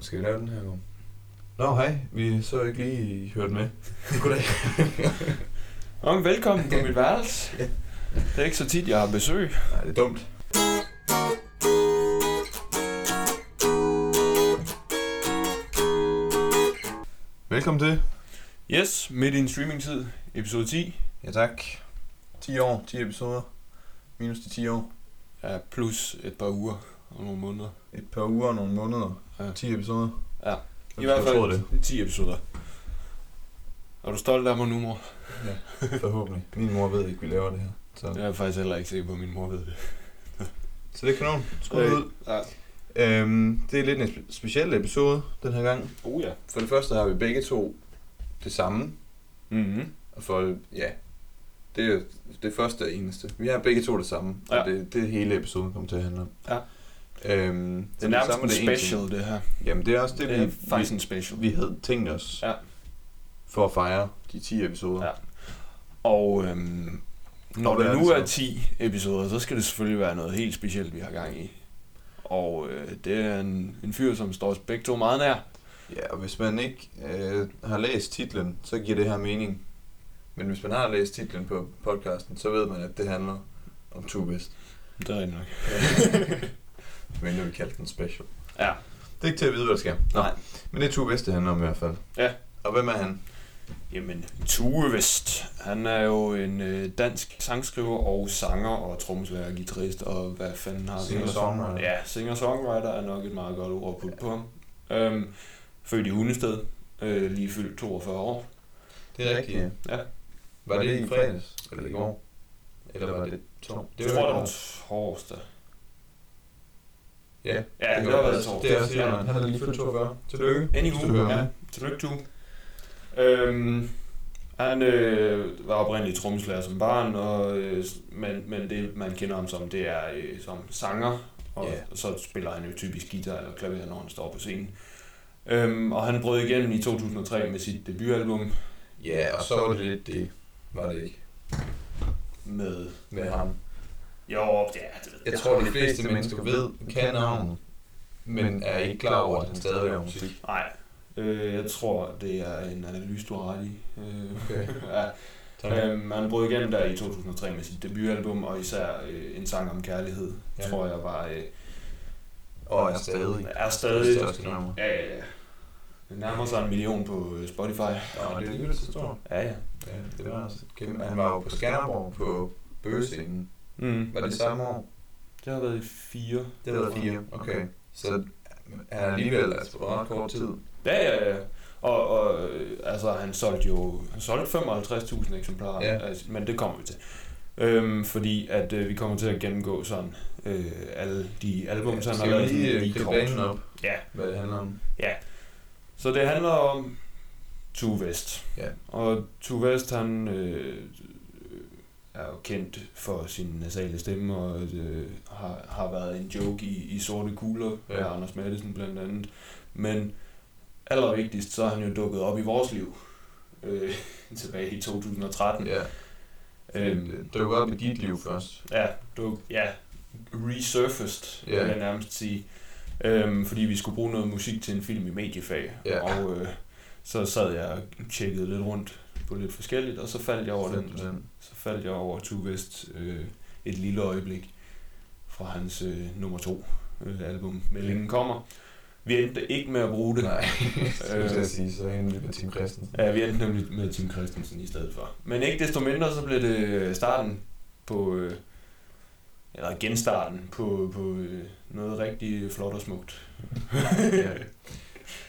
Skal vi lave den her gang? Nå, hej. Vi så ikke lige hørt med. Goddag. Nå, men velkommen på mit værelse. Det er ikke så tit, jeg har besøg. Nej, det er dumt. Velkommen til. Yes, midt i en streamingtid, episode 10. Ja, tak. 10 år, 10 episoder. Minus de 10 år. Ja, plus et par uger og nogle måneder. Et par uger og nogle måneder. Ja. 10 episoder. Ja. I hvert fald 10 episoder. Er du stolt af mig nu, mor? det. Ja, forhåbentlig. Min mor ved ikke, vi laver det her. Så, Jeg er faktisk heller ikke sikker på, min mor ved det. så det er kanon. Skud Øh, ud. Ja. Øhm, det er lidt en spe- speciel episode den her gang. Oh ja. For det første har vi begge to det samme. Mm-hmm. Og for, ja, det er det første og eneste. Vi har begge to det samme, ja. Og det, det er hele episoden kommer til at handle om. Ja. Øhm, Det er nærmest en special, ting. det her. Jamen det er også det, Det er vi, faktisk vi, en special. vi havde tænkt os Ja. for at fejre de 10 episoder. Ja. Og øhm, når Og hvad det er nu er så? 10 episoder, så skal det selvfølgelig være noget helt specielt, vi har gang i. Og øh, det er en, en fyr, som står os begge to meget nær. ja, og hvis man ikke øh, har læst titlen, så giver det her mening. Men hvis man har læst titlen på podcasten, så ved man, at det handler om Two Best. Det er nok. Men nu vi kaldt den special. Ja. Det er ikke til at vide, hvad det skal. Nå. Nej. Men det er Two Best, det handler om i hvert fald. Ja. Og hvem er han? Jamen, Tue Vest. Han er jo en øh, dansk sangskriver og sanger og trommeslager, guitarist og hvad fanden har vi? Singer-songwriter. Ja, singer-songwriter er nok et meget godt ord at putte på ham. Øhm, født i Hundested, øh, lige fyldt 42 år. Det er rigtigt, ja. Ja. Var det i fredags? Eller i går? Eller var det to? Det var tror jeg, det var torsdag. Ja, Ja, det, det har var været det. torsdag. Det er også Ja. Han er lige fyldt 42. Tillykke. Any Hvis du uge, hører ja. Tillykke, Tue. Øhm, han øh, var oprindeligt trommeslager som barn, og, øh, men, men det man kender ham som, det er øh, som sanger, og Ja. så spiller han jo typisk guitar eller klaver, når han står på scenen. Øhm, og han brød igennem i 2003 med sit debutalbum Ja, og så var det lidt det. Var det ikke? med... Med ham. Jo, ja, det ved Jeg tror, de fleste mennesker ved, kan navnet, men er ikke klar over, at han stadig laver musik. Nej, øh, jeg tror, det er en analyse, du har ret i. Øh, Okay. ja. Øhm, han brød igennem der i 2003 med sit debutalbum, og især øh, En sang om kærlighed, Ja. tror jeg var... Øh, Og er stadig. er stadig... Det største nummer. Ja, ja, ja. Det nærmer sig en million på øh, Spotify. Ja, det er alligevel så stort. Ja, ja. Ja, det var også et kæmpe. Han var jo på Skanderborg på bøgescenen. Mm. Var det samme år? Det har været i fire. Det var fire. Okay. Så han er alligevel altså på ret kort tid. Ja, ja, ja. Og, og altså, han solgte jo han solgte 55.000 eksemplarer, Ja. altså, men det kommer vi til. Øhm, fordi at øh, vi kommer til at gennemgå sådan øh, alle de albums, han har lavet lige øh, lige kort. banen op, Ja, hvad det handler om? Ja. Så det handler om Tue Vest. Ja. Og Tue Vest, han øh, er jo kendt for sin nasale stemme, og øh, har, har været en joke i, i sorte kugler Ja. af Anders Madsen blandt andet. Men allervigtigst, så er han jo dukket op i vores liv øh, tilbage i 2013. Ja. Øhm, Det dukker op i dit liv først. Ja, du, ja, resurfaced, Ja. vil jeg nærmest sige. Øhm, fordi vi skulle bruge noget musik til en film i mediefag. Ja. Og øh, så sad jeg og tjekkede lidt rundt på lidt forskelligt, og så faldt jeg over den. Simpelthen. Faldt jeg over Tue Vest øh, et lille øjeblik fra hans øh, nummer to øh, album, Meldingen kommer. Vi endte ikke med at bruge det. Nej, Øh. jeg sige, så endte vi med Tim Christensen. Ja, vi endte nemlig med Tim Christensen i stedet for. Men ikke desto mindre, så blev det starten på, øh, eller genstarten på, på øh, noget rigtig flot og smukt. Ja.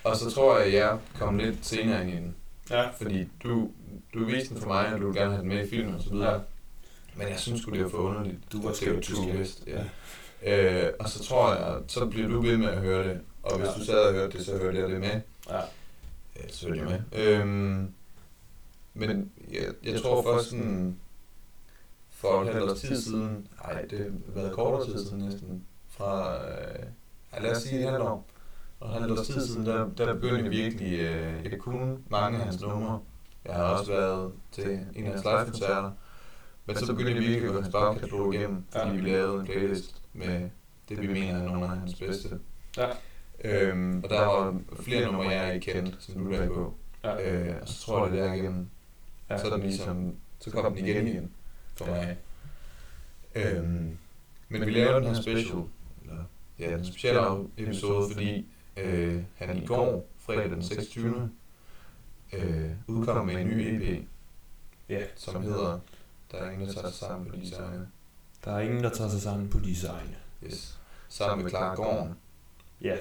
Og så tror jeg, at jeg kom lidt senere ind ja. Fordi du, du viste den for mig, og du ville gerne have den med i filmen og så videre. Ja. Men jeg synes sgu, det var for underligt. Du var skeptisk, True ja. Øh, og så tror jeg, så bliver du ved med at høre det. Og hvis Ja. du sad og hørte det, så hørte jeg det med. Ja. Ja, så hørte jeg med. Øhm, men jeg, jeg tror først sådan, for et halvt års tid siden, nej, det har været kortere tid siden næsten, fra, øh, ja, lad os sige et halvt år, og halvt års tid siden, der, der begyndte jeg virkelig, øh, jeg kunne mange af hans numre. Jeg har også været til en af hans live-koncerter, men så begyndte jeg virkelig at gå hans bagkatalog igennem, fordi Ja. vi lavede en playlist med det, vi mener er nogle af hans bedste. Ja. Øhm, og der var flere numre, jeg ikke kendte, som du lagde på. Ja. Øh, og så tror jeg, det der igennem. Ja. Så den ligesom, så kom den igen igen for mig. Øhm, men vi lavede den her special, eller ja, den specielle episode, fordi øh, han i går, fredag den 26. Øh, udkom med en ny EP, Ja, som hedder Der er ingen, der tager sig sammen på disse egne. Der er ingen, der tager sig sammen på disse egne. Yes. Sammen med Clara Gården. Ja.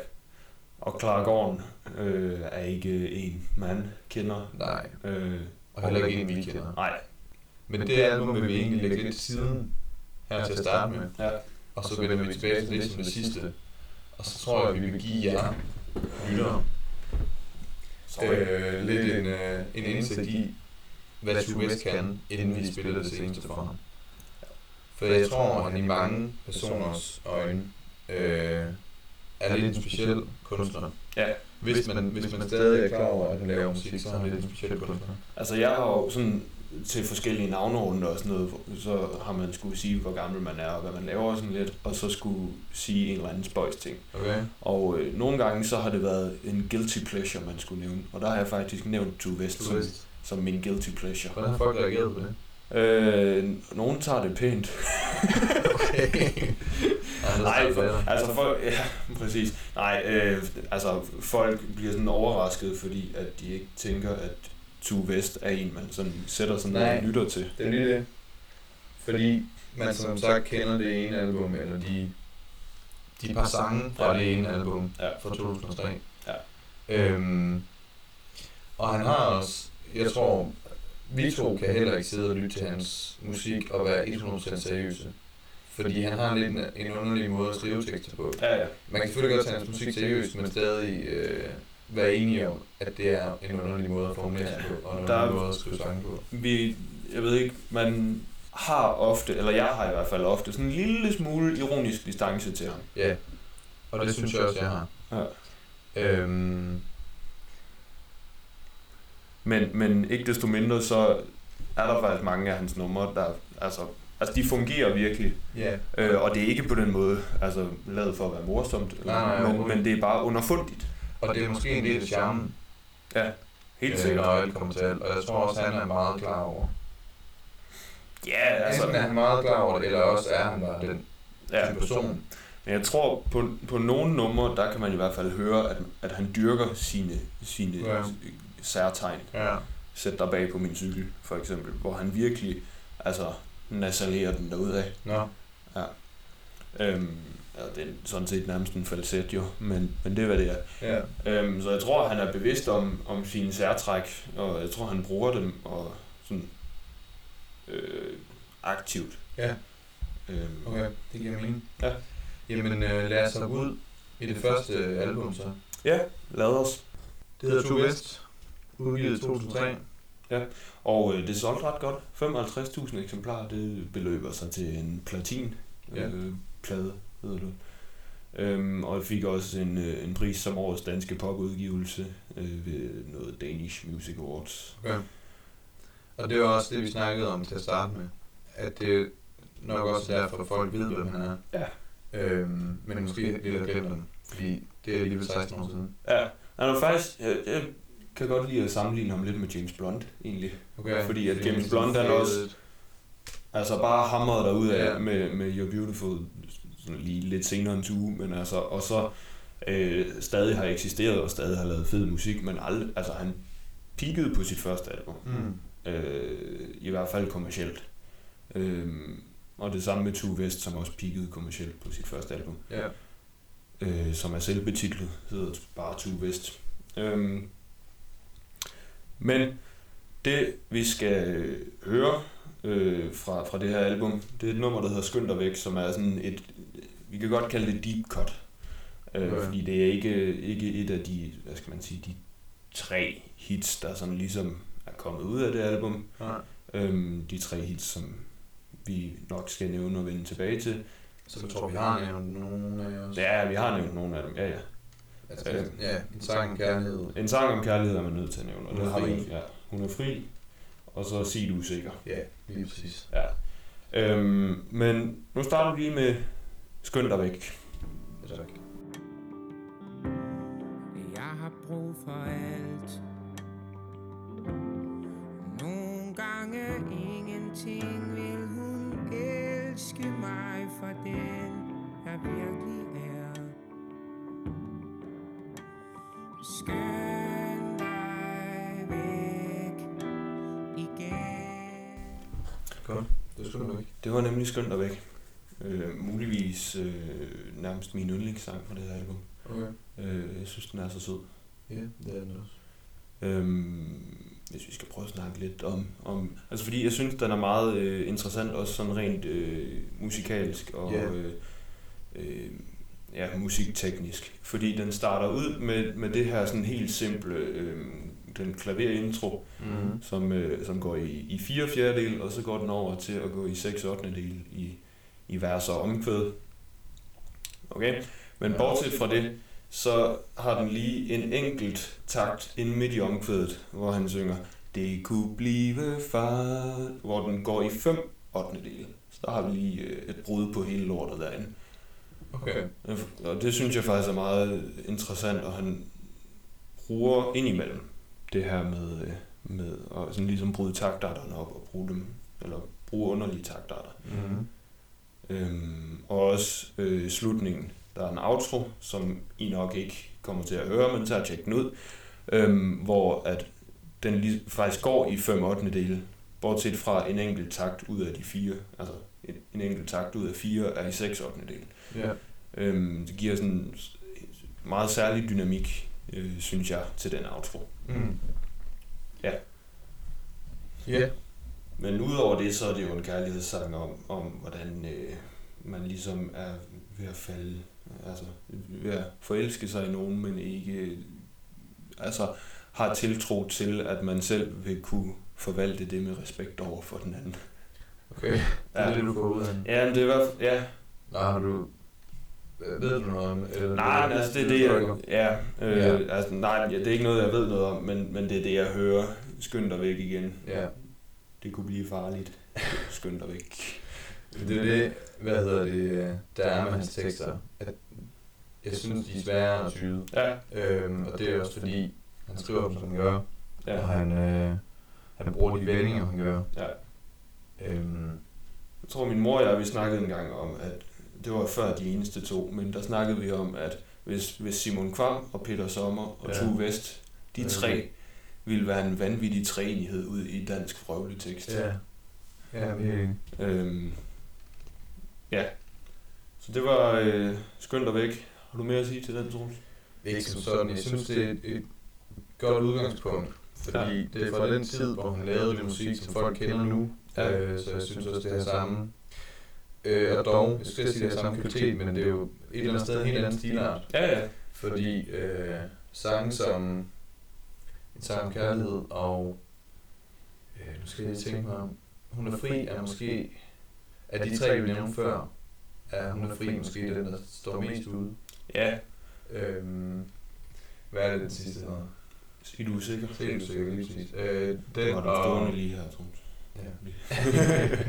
Og Clara Gården øh, er ikke en, man kender. Nej, Øh, og heller ikke en, vi kender. nej. Men det album vil vi egentlig lægge lidt siden her til at starte med. Ja. Og så vender vi tilbage til det som det sidste. Og så tror jeg, vi vil give jer lyttere øh, lidt en, øh, en indsigt i, hvad True West kan, inden vi spiller det seneste for ham. For jeg tror, at han i mange personers øjne øh, er lidt en speciel kunstner. Ja. Hvis man, hvis man stadig er klar over, at han laver musik, så er han lidt en speciel kunstner. Altså jeg har jo sådan til forskellige navnerunder og sådan noget, så har man skulle sige, hvor gammel man er og hvad man laver og sådan lidt, og så skulle sige en eller anden spøjs ting. Okay? Og øh, nogle gange så har det været en guilty pleasure, man skulle nævne, og der har jeg faktisk nævnt True West som, som min guilty pleasure. Hvordan har folk reageret på det? Øh, nogen tager det pænt. Okay. Nej, for, altså folk, ja, præcis. Nej, øh, altså folk bliver sådan overrasket, fordi at de ikke tænker, at Tue West er en, man sådan sætter sig ned og lytter til. Det er lige det. Fordi man som sagt kender det ene album, eller de, de par sange fra Ja. det ene album Ja. fra 2003. Ja. Øhm, og han har også, jeg tror, vi to kan heller ikke sidde og lytte til hans musik og være 100% seriøse. Fordi han har lidt en, en underlig måde at skrive tekster på. Ja, ja. Man kan selvfølgelig godt tage hans musik seriøst, men stadig øh, være enige om, at det er en underlig måde at formulere sig på, og en Der er- underlig måde at skrive sange på. Vi, jeg ved ikke, man har ofte, eller jeg har i hvert fald ofte, sådan en lille smule ironisk distance til ham. Ja, og det synes jeg også, jeg har. Ja. Øhm, Men, men ikke desto mindre, så er der faktisk mange af hans numre, der altså, altså de fungerer virkelig. ja. Øh, og det er ikke på den måde altså, lavet for at være morsomt, eller, Nej, nej, men, men det er bare underfundigt. Og det er måske en del af charmen, Ja, helt øh, sikkert. når alt kommer til alt. Og jeg tror også, han er meget klar over. Ja, altså, Enten er han meget klar over det, eller også er han bare den ja. person. Men jeg tror, på, på nogle numre, der kan man i hvert fald høre, at, at han dyrker sine, sine Ja. ja. særtegn. Ja. Sæt dig bag på min cykel, for eksempel, hvor han virkelig altså, nasalerer den derudad. Nå. Øhm, ja, det er sådan set nærmest en falset jo, men, men det er, hvad det er. Ja. Øhm, så jeg tror, han er bevidst om, om sine særtræk, og jeg tror, han bruger dem og sådan, øh, aktivt. Ja. Øhm, Okay, det giver mening. Ja. Jamen øh, lad os hoppe ud i det første album så. Ja, lad os. Det hedder True West, udgivet i 2003. Og øh, det solgte ret godt. 55.000 eksemplarer, det beløber sig til en platin Ja. øh, plade, hedder det. Øhm, og fik også en, øh, en pris som årets danske popudgivelse øh, ved noget Danish Music Awards. Okay. Og det var også det, vi snakkede om til at starte med. At det nok også er derfor, at folk ved, hvem han er. Ja. Øhm, men måske lidt at glemme dem. Fordi det er alligevel 16 år siden. Ja, han er faktisk, jeg, jeg kan godt lide at sammenligne ham lidt med James Blunt, egentlig. Okay. Fordi at James Blunt, han også-. Altså bare hamret derud af Ja. ja. med, med You're Beautiful sådan lige lidt senere en uge, men altså, og så øh, stadig har eksisteret og stadig har lavet fed musik, men aldrig, altså han peakede på sit første album. Mm. Øh, I hvert fald kommercielt. Øh, og det samme med Tue West, som også peakede kommercielt på sit første album. Ja. øh, som er selvbetitlet, hedder bare Tue West. Øhm, men det vi skal øh, høre øh, fra, fra det her album, det er et nummer, der hedder Skynd dig væk, som er sådan et, vi kan godt kalde det deep cut. Øh, Okay. Fordi det er ikke, ikke et af de, hvad skal man sige, de tre hits, der sådan ligesom er kommet ud af det album. Ja. Øhm, de tre hits, som vi nok skal nævne og vende tilbage til. Så jeg tror, vi har nævnt nogle af os. Ja, vi har nævnt nogle af dem, ja ja. Altså, ja, en sang kærlighed. En sang om kærlighed er man nødt til at nævne, og det har vi. Ja, hun er fri, og så sig du er sikker. Ja, lige præcis. Ja. Øhm, men nu starter vi lige med Skynd dig væk. Ja, tak. jeg har brug for alt. Nogle gange ingenting vil hun elske mig for den, jeg virkelig er. Skøn Godt. Det skulle du ikke. Det var nemlig skønt og væk. Øh, muligvis øh, nærmest min yndlingssang fra det her album. Okay. Øh, jeg synes, den er så sød. Ja, det er den også. Øhm, hvis vi skal prøve at snakke lidt om, om... Altså fordi jeg synes, den er meget øh, interessant, også sådan rent øh, musikalsk og Ja. øh, øh, ja, musikteknisk. Fordi den starter ud med, med det her sådan helt simple, øh, den klaverintro, Mm. som, øh, som går i, i fire fjerdedel, og så går den over til at gå i 6 8 del i, i vers og omkvæd. Okay? Men bortset fra det, så har den lige en enkelt takt inde midt i omkvædet, hvor han synger Det kunne blive far, hvor den går i 5 8 del. Så der har vi lige øh, et brud på hele lortet derinde. Okay. Og det synes jeg faktisk er meget interessant, og han bruger indimellem det her med, øh, med at sådan ligesom bryde taktarterne op og bruge dem, eller bruge underlige taktarter. Mm. Øhm, og også øh, slutningen. Der er en outro, som I nok ikke kommer til at høre, men så har tjek den ud, øhm, hvor at den lige, faktisk går i 5 8 dele, bortset fra en enkelt takt ud af de fire, altså en, en enkelt takt ud af fire er i 6 8 dele. Ja. Øhm, det giver sådan meget særlig dynamik, øh, synes jeg, til den outro. Mm. Ja. Ja. Men udover det, så er det jo en kærlighedssang om, om hvordan øh, man ligesom er ved at falde, altså ved at forelske sig i nogen, men ikke altså har tiltro til, at man selv vil kunne forvalte det med respekt over for den anden. Okay. Det er Ja. det, du går ud af. Ja, men det er i hvert fald, ja, Nå, har du... øh, Ved du noget om... Eller, Nej, men altså det er det, jeg, ja, øh, Ja. Altså, nej, det er ikke noget, jeg ved noget om, men, men det er det, jeg hører. Skynd dig væk igen. Ja. Det kunne blive farligt. Skynd dig væk. Det er det, hvad hedder det, der er med hans tekster. At jeg synes, de er svære at tyde. Ja, Øhm, og det er også fordi, han skriver dem, som han gør. ja, Og han, øh, han bruger de vendinger, han gør. ja. Øhm, Jeg tror, min mor og jeg, vi snakkede en gang om, at det var før de eneste to, men der snakkede vi om, at hvis, hvis Simon Kvam og Peter Sommer og Ja. Tue Vest, de Ja. tre, ville være en vanvittig træenighed ud i dansk frøvletekst. ja. Ja, vi enige. Øhm, ja. Så det var øh, skønt og væk. Har du mere at sige til den, Troels? Ikke som sådan. Jeg synes, det er et, et godt udgangspunkt. Fordi Ja. det er fra den tid, hvor han lavede det musik, som folk kender nu. Ja. Øh, så jeg synes også, det er samme. Øh, og dog, jeg skal sige, det samme kvalitet, men det er jo et eller andet sted en helt anden stilart. Ja, ja. Fordi øh, sange som En sang om kærlighed og øh, nu skal jeg lige tænke mig om Hun er fri er måske af de tre, vi nævnte før, er Hun er fri måske den, der står mest ude. Ja, Øhm, hvad er det den sidste hedder? sig du er sikker. Se du sikkert lige præcis. Øh, Den den var du og... stående lige her, Troels. Ja.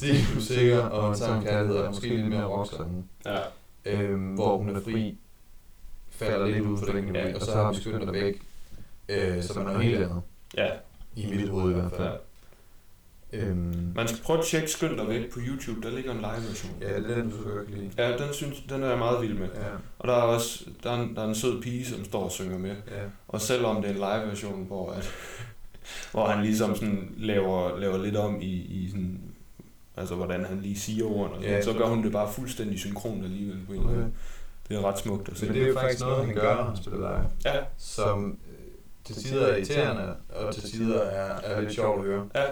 Se du sikker og En om kærlighed er måske lidt mere rocksangen. Ja, øhm, hvor hun er fri, falder lidt ud for den kategori, Ja. og så har vi skyndt dig væk, øh, som er noget helt andet, ja. i mit hoved i hvert fald. ja. Øhm, Man skal prøve at tjekke Skynd dig væk på YouTube, der ligger en live version. ja, det er den, du så godt lide. Ja, den, synes, den er jeg meget vild med. Ja, Og der er også der er en, der er en sød pige, som står og synger med. ja. Og selvom det er en live version, hvor, at, hvor han ligesom sådan laver, laver lidt om i, i sådan, altså hvordan han lige siger ordene, og sådan, Ja. så gør hun det bare fuldstændig synkron alligevel på en Okay. Det er ret smukt at se. Men det er jo faktisk noget, han gør, når han spiller live, Ja, som øh, til tider er irriterende, og til tider er, er lidt sjovt at høre. ja.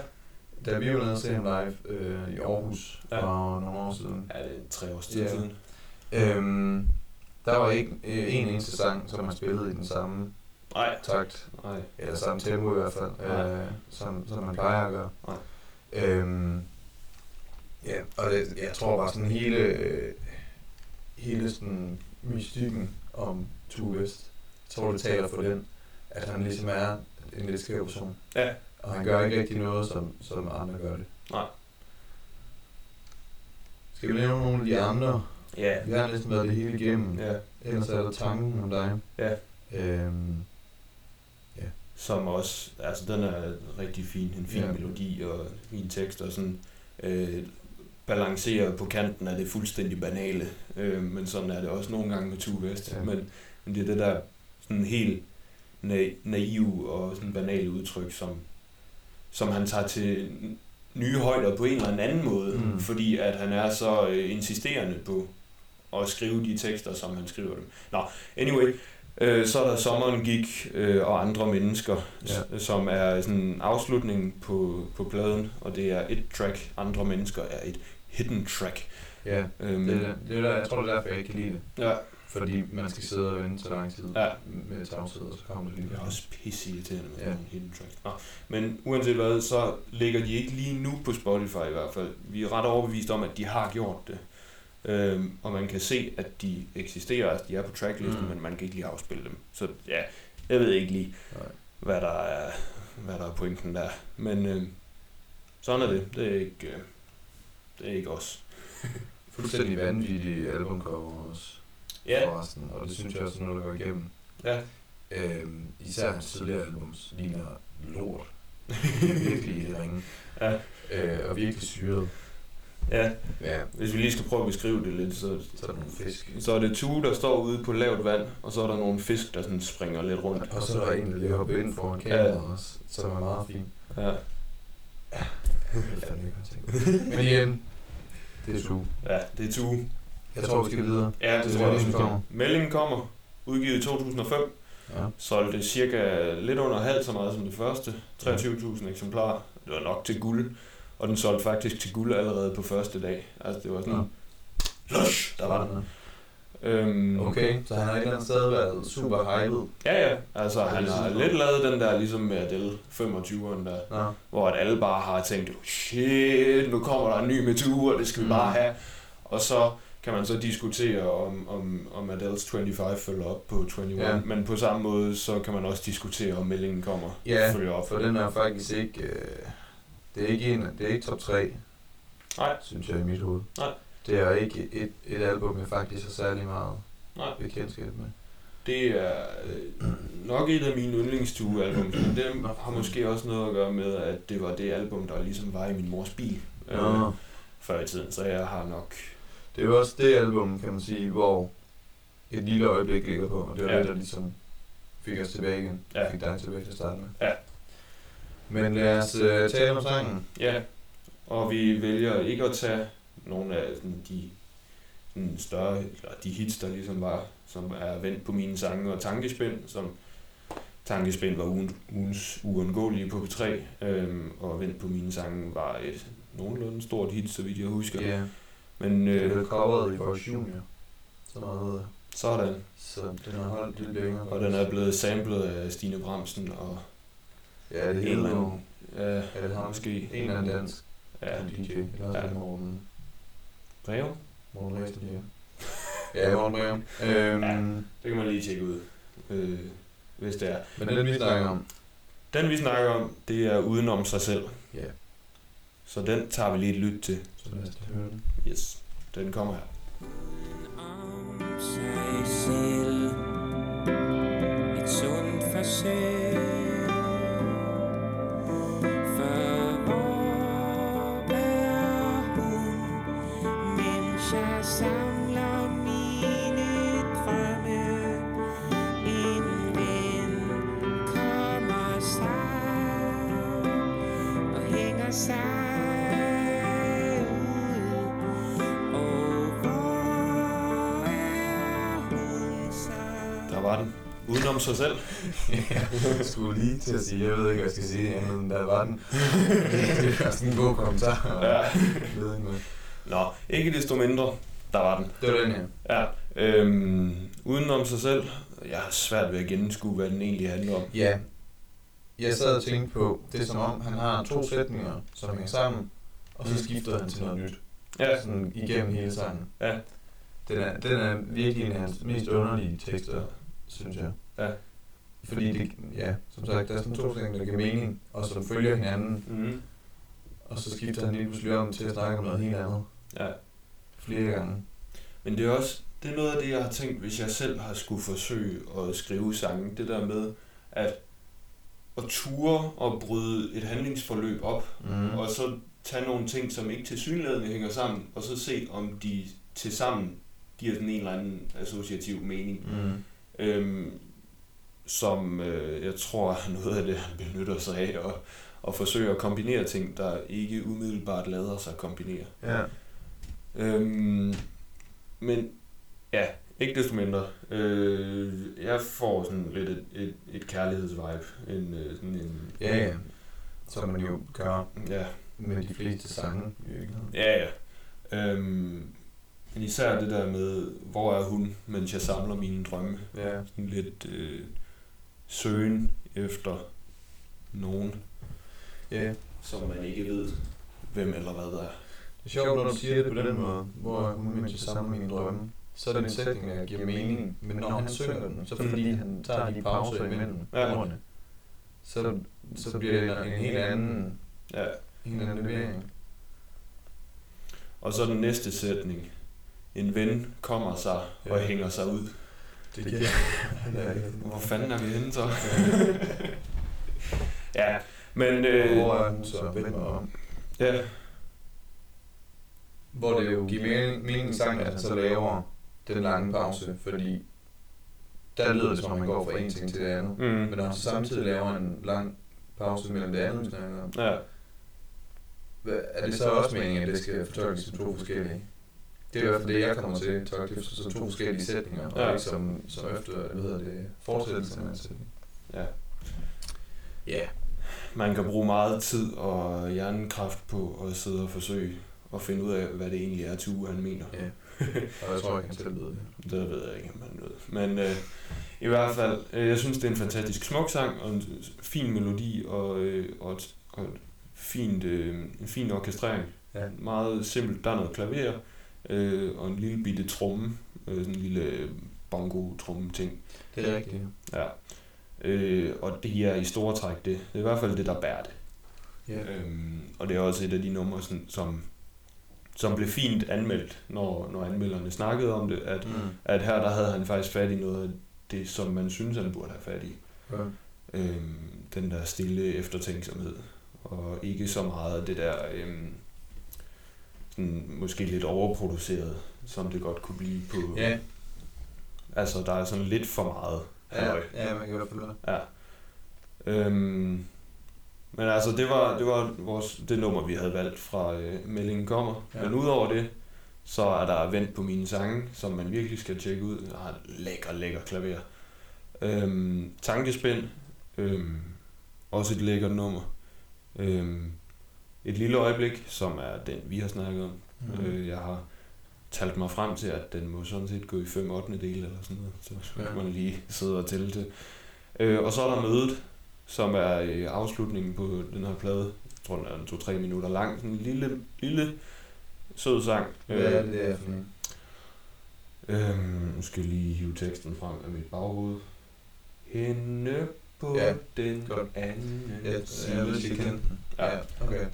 Da vi var nede og se ham live øh, i Aarhus Ja. for nogle år siden, Ja, det er tre års tid Ja. siden. øhm, der var ikke øh, en eneste sang, som han spillede i den samme Nej, takt, nej. eller samme tempo i hvert fald, øh, som, som man plejer at gøre. Nej. Øhm, ja, og det, jeg tror bare sådan hele, øh, hele sådan mystikken om Tue Vest, jeg tror det taler for den, at han ligesom er en lidt skæv person. Ja. Og han gør ikke rigtig noget, som, som andre gør det. Nej. Skal vi nævne nogle af de andre? Ja. Vi har næsten været det hele igennem. Ja. Ellers er der tanken om dig. Ja. Øhm, som også, altså den er rigtig fin, en fin Ja. ja. melodi og fin tekst og sådan øh, balancerer på kanten af det fuldstændig banale, øh, men sådan er det også nogle gange med Tue West, Ja. men, men det er det der sådan helt na- naiv og sådan banale udtryk, som, som han tager til nye højder på en eller anden måde, Mm. fordi at han er så øh, insisterende på at skrive de tekster, som han skriver dem. Nå, anyway, øh, så er der Sommeren gik øh, og andre mennesker, Ja. ja. som er sådan en afslutning på, på pladen, og det er et track, andre mennesker er et hidden track. ja, Øhm, det, er- det er der, jeg tror, det er derfor, jeg ikke kan lide det. ja, Fordi man skal sidde og vente så lang tid Ja. med tavshed, og så kommer det lige. det er også pisse irriterende med Ja. nogle hidden tracks. Nå, men uanset hvad, så ligger de ikke lige nu på Spotify i hvert fald. Vi er ret overbevist om, at de har gjort det. Øhm, og man kan se, at de eksisterer, altså de er på tracklisten, mm. men man kan ikke lige afspille dem. Så ja, jeg ved ikke lige, Nej. hvad der er, hvad der er pointen der. Men øh, sådan er det. Det er ikke, øh, det er ikke os. Fuldstændig vanvittige albumcover også. Ja, Forresten, og det synes jeg også er noget, der går igennem. ja. Øhm, især hans tidligere albums ligner lort. De er virkelig ringe. Ja. Øh, og virkelig syret. ja. Ja, Hvis vi lige skal prøve at beskrive det lidt, så, så er der nogle fisk. så er det Tue, der står ude på lavt vand, og så er der nogle fisk, der sådan springer lidt rundt. Og så er der en, der lige hopper ind foran kameraet også, som er meget fin. Ja, Det tænkt. Men igen, det er su. ja det er Tue. Jeg tror, vi skal videre. Ja, det Det tror jeg er også, vi meldingen kommer. Meldingen kommer, udgivet i 2005, Ja. solgte cirka lidt under halvt så meget som det første, 23.000 eksemplarer. Det var nok til guld, og den solgte faktisk til guld allerede på første dag. Altså det var sådan, lush, der var den. Øhm, Okay, så han har et eller andet sted været super hyped. Ja, ja. Altså, Ja, han har lidt lavet den der, ligesom med Adele 25'eren der, Nå, hvor at alle bare har tænkt, shit, nu kommer der en ny metode, og det skal vi Mm. bare have. Og så kan man så diskutere, om, om, om Adele's 25 følger op på 21. Ja. Ja. Men på samme måde, så kan man også diskutere, om meldingen kommer Ja, følger op. for den er faktisk ikke... Øh, det er ikke en, det er ikke top 3, Nej, synes jeg i mit hoved. Nej. Det er ikke et, et album, jeg faktisk har særlig meget nej. bekendtskab med. Det er øh, nok et af mine yndlingstue-album, men det har måske også noget at gøre med, at det var det album, der ligesom var i min mors bil øh, Nå. før i tiden. Så jeg har nok Det er jo også det album, kan man sige, hvor et lille øjeblik ligger på, og det var Ja. det, der ligesom fik os tilbage igen. Ja. Fik dig tilbage til at starte med. Ja. Men lad os uh, tale om sangen. Ja, og vi vælger ikke at tage nogle af sådan, de sådan større, eller de hits, der ligesom var, som er vendt på mine sange og tankespind, som tankespind var ugen, ugens uundgåelige på P3, øhm, og vendt på mine sange var et nogenlunde stort hit, så vidt jeg husker. Ja, Men det øh, blevet coveret i vores junior. Ved jeg. sådan, Så den har holdt lidt længere. og den er blevet samlet af Stine Bramsen og Ja, det en eller jo anden, ja, Er det ham? måske, en eller anden dansk ja. DJ. Eller Ja. ja. Breve. Morten Ræsten, ja. Ja, Morten Breum. Øhm, Ja. Det kan man lige tjekke ud, øh, hvis det er. Men den vi snakker om. Den vi snakker om, det er udenom sig selv. Ja. Så den tager vi lige et lyt til. Så lad os høre den. Yes, den kommer her. om Udenom sig selv. jeg skulle lige til at sige, jeg ved ikke, hvad jeg skal sige, andet end der var den. det er sådan en god kommentar. Ja. Ved med. Nå, ikke desto mindre, der var den. Det var den her. Ja, øhm, udenom sig selv. Jeg har svært ved at gennemskue, hvad den egentlig handler om. Ja. Jeg sad og tænkte på, det er som om, han har to sætninger, som hænger sammen, og så skifter han til noget nyt. Ja, Sådan igennem hele sangen. ja, Den er, den er virkelig en af hans mest underlige tekster, synes jeg. ja. Fordi det, ja, som sagt, der er sådan to ting, der giver mening, og som følger hinanden, Mm-hmm. og så skifter han lige pludselig om til at snakke om noget helt andet Ja, flere gange. men det er også, det er noget af det, jeg har tænkt, hvis jeg selv har skulle forsøge at skrive sange. Det der med at, at ture og bryde et handlingsforløb op, Mm. og så tage nogle ting, som ikke til synligheden hænger sammen, og så se, om de til sammen giver sådan en eller anden associativ mening. Mm. Øhm, som øh, jeg tror noget af det, benytter sig af, og, og forsøger at kombinere ting, der ikke umiddelbart lader sig kombinere. Ja. Øhm, men ja, ikke desto mindre. Øh, jeg får sådan lidt et, et, et kærlighedsvibe. En, øh, sådan en, Ja, ja. Som man jo gør Ja, med de fleste sange. ja. ja. Øhm, men især det der med, hvor er hun, mens jeg samler mine drømme. Ja. Sådan lidt øh, søgen efter nogen, Ja. som man ikke ved, hvem eller hvad der er. Det er sjovt, når du siger det på den måde, hvor hun mens jeg samler mine drømme. Så er det en sætning, der giver mening. Men når han synger den, så fordi han tager de pauser imellem Ja. ordene, så, så bliver det en helt anden, Ja. en anden levering. Og så den næste sætning. En ven kommer sig og Ja. hænger sig ud. Det giver... Hvor fanden er vi henne så? ja, men... Øh, Hvor er hun så vendt mig om? ja, Hvor det jo giver mening, mening sang, at han så laver den lange pause, fordi der lyder det som om, man går fra en ting til det andet. mm, Men når han så samtidig laver en lang pause mellem det andet, vi snakker om, ja, hvad- er det så også meningen, at det skal fortolkes som to forskellige? Det er i hvert fald det, jeg kommer til det som to forskellige sætninger, og Ja. ikke som, som efter, hvad hedder det, fortsættelse af en sætning. ja. Ja. Man kan bruge meget tid og hjernekraft på at sidde og forsøge at finde ud af, hvad det egentlig er, Tue han mener. Ja. Og jeg tror ikke, han selv ved det. Det ved jeg ikke, om man ved. Men øh, i hvert fald, øh, jeg synes, det er en fantastisk smuk sang, og en fin melodi, og, øh, og, et, og et fint, øh, en fin orkestrering. Ja. Meget simpelt. Der er noget klaver, øh, og en lille bitte tromme, øh, sådan en lille bongo-tromme ting. Det er rigtigt. Ja. Øh, og det her er i store træk det. Det er i hvert fald det, der bærer det. Ja. Øhm, og det er også et af de numre, sådan, som, som blev fint anmeldt, når, når anmelderne snakkede om det, at, Mm. at her der havde han faktisk fat i noget af det, som man synes, han burde have fat i. Ja. Øhm, den der stille eftertænksomhed, og ikke så meget det der øhm, sådan, måske lidt overproduceret, som det godt kunne blive på... Ja. Altså, der er sådan lidt for meget. Ja, halløj. ja, man kan i hvert fald. Ja. Øhm, men altså, det var, det var vores, det nummer, vi havde valgt fra øh, Meldingen kommer. Ja. Ja. Men udover det, så er der Vent på mine sange, som man virkelig skal tjekke ud. Jeg har lækker, lækker klaver. Øhm, tankespænd. Øhm, også et lækkert nummer. Øhm, et lille øjeblik, som er den, vi har snakket om. Mm. Øh, jeg har talt mig frem til, at den må sådan set gå i 5 8. del eller sådan noget. Så skal Ja. ja. man lige sidde og tælle til. Øh, og så er der mødet, som er øh, afslutningen på den her plade. Jeg tror, den er to-tre minutter lang. Sådan en lille, lille sød sang. Hvad er det der for? Øhm, nu skal jeg lige hive teksten frem af mit baghoved. Hende på Ja, ja, den godt. anden jeg ved, ikke, jeg den. Ja. Ja, okay.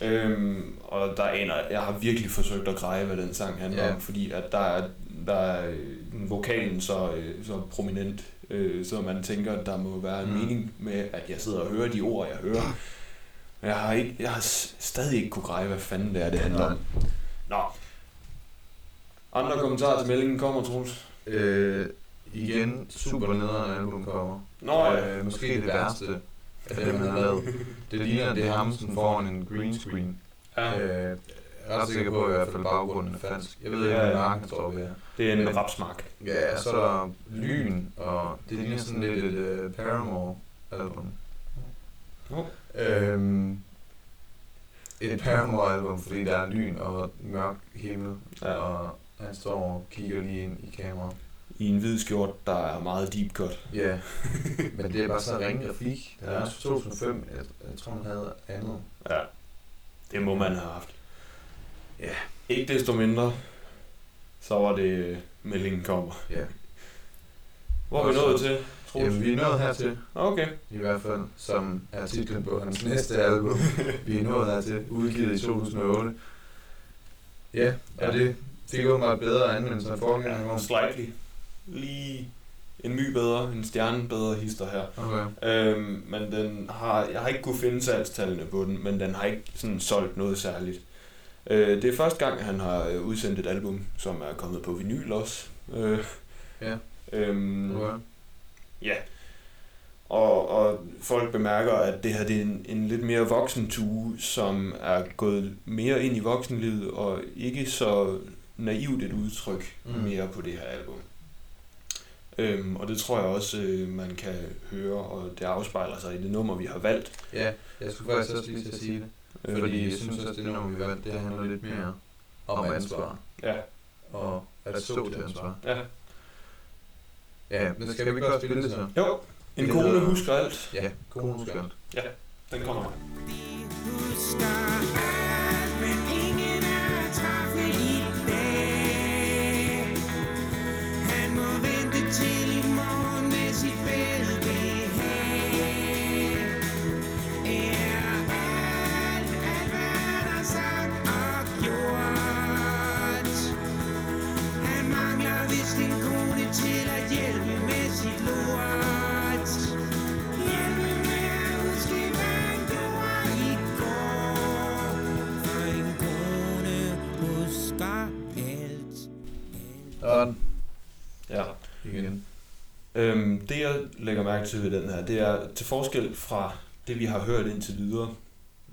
Øhm, og der aner, jeg har virkelig forsøgt at greje, hvad den sang handler Ja. om, fordi at der er, der er øh, vokalen så, øh, så prominent, øh, så man tænker, at der må være en Mm. mening med, at jeg sidder og hører de ord, jeg hører. Men jeg har, ikke, jeg har stadig ikke kunne greje, hvad fanden det er, det handler om. Nå. Andre kommentarer til meldingen kommer, Troels? Øh, igen, super nederen album kommer. Nå, ja. øh, måske det værste af det, man har lavet. Det ligner, det er ham sådan foran en green screen. ja. Øh, jeg er ret sikker på, at i hvert fald baggrunden er falsk. Jeg ved ikke, hvad marken står ved. Det er en Men- rapsmark. Ja, så er der lyn, og det ligner sådan lidt et uh, Paramore-album. Oh. Øhm, et Paramore-album, fordi der er lyn og mørk himmel, Ja. og han står og kigger lige ind i kameraet. I en hvid skjort, der er meget deep cut. Ja, men det er bare så ringe grafik. Det er også 2005, jeg, jeg tror, han havde andet. Ja. Det må man have haft. Ja. Ikke desto mindre, så var det øh, meldingen kommer. Ja. Hvor er vi nået til? Troels? Jamen, vi er nået hertil, Okay. i hvert fald, som er titlen på hans næste album. vi er nået hertil, udgivet i 2008. Ja, og Ja. det fik åbenbart bedre anmeldelse end forgængeren. Slightly. Lige en my bedre, en stjerne bedre hister her. Okay. Øhm, men den har, jeg har ikke kunne finde salgstallene på den, men den har ikke sådan solgt noget særligt. Øh, det er første gang, han har øh, udsendt et album, som er kommet på vinyl også. Øh, Ja. øhm, Okay. Ja. Og, og folk bemærker, at det her det er en, en lidt mere voksen tue, som er gået mere ind i voksenlivet, og ikke så naivt et udtryk mm. mere på det her album. Øhm, og det tror jeg også, øh, man kan høre, og det afspejler sig i det nummer, vi har valgt. Ja, jeg skulle faktisk også lige til at sige det. Øh, Fordi jeg synes også, det nummer, vi valgte, det handler lidt mere om ansvar. Ja, Og at stå til ansvar. ja. Ja, men skal vi ikke også spille det så? Jo, en kone hedder- husker alt. Ja, konen skal. Den kommer. husker alt, Igen. Øhm, det jeg lægger mærke til ved den her, det er til forskel fra det, vi har hørt indtil videre,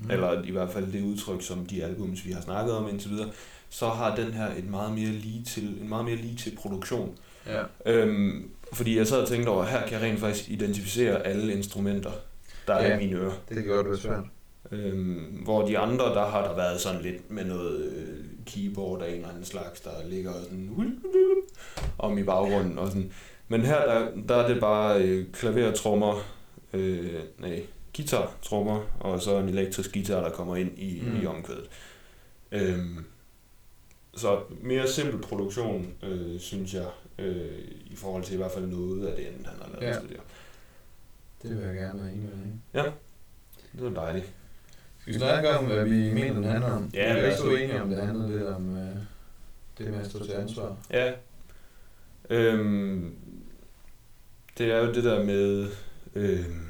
Mm. eller i hvert fald det udtryk, som de albums, vi har snakket om indtil videre, så har den her et meget mere lige til, en meget mere lige til produktion. Ja. Øhm, fordi jeg sad og tænkte over, her kan jeg rent faktisk identificere alle instrumenter, der er Ja. i mine ører. Det godt være svært. Øhm, hvor de andre, der har der været sådan lidt med noget øh, keyboard af en eller anden slags, der ligger sådan om i baggrunden og sådan. Men her, der, der er det bare øh, klavertrummer, øh, nej, guitar-trommer, og så en elektrisk guitar, der kommer ind i, Mm. i omkvædet. Øhm, så mere simpel produktion, øh, synes jeg, øh, i forhold til i hvert fald noget af det andet, han har lavet Ja. ja. tidligere. Det vil jeg gerne være enig med dig. Det var dejligt. Skal vi snakke om, hvad vi mener, den handler om? Ja, vi er ikke så enige om, det handler lidt om øh, det med at stå til ansvar. Ja. Øhm, det er jo det der med... Øhm,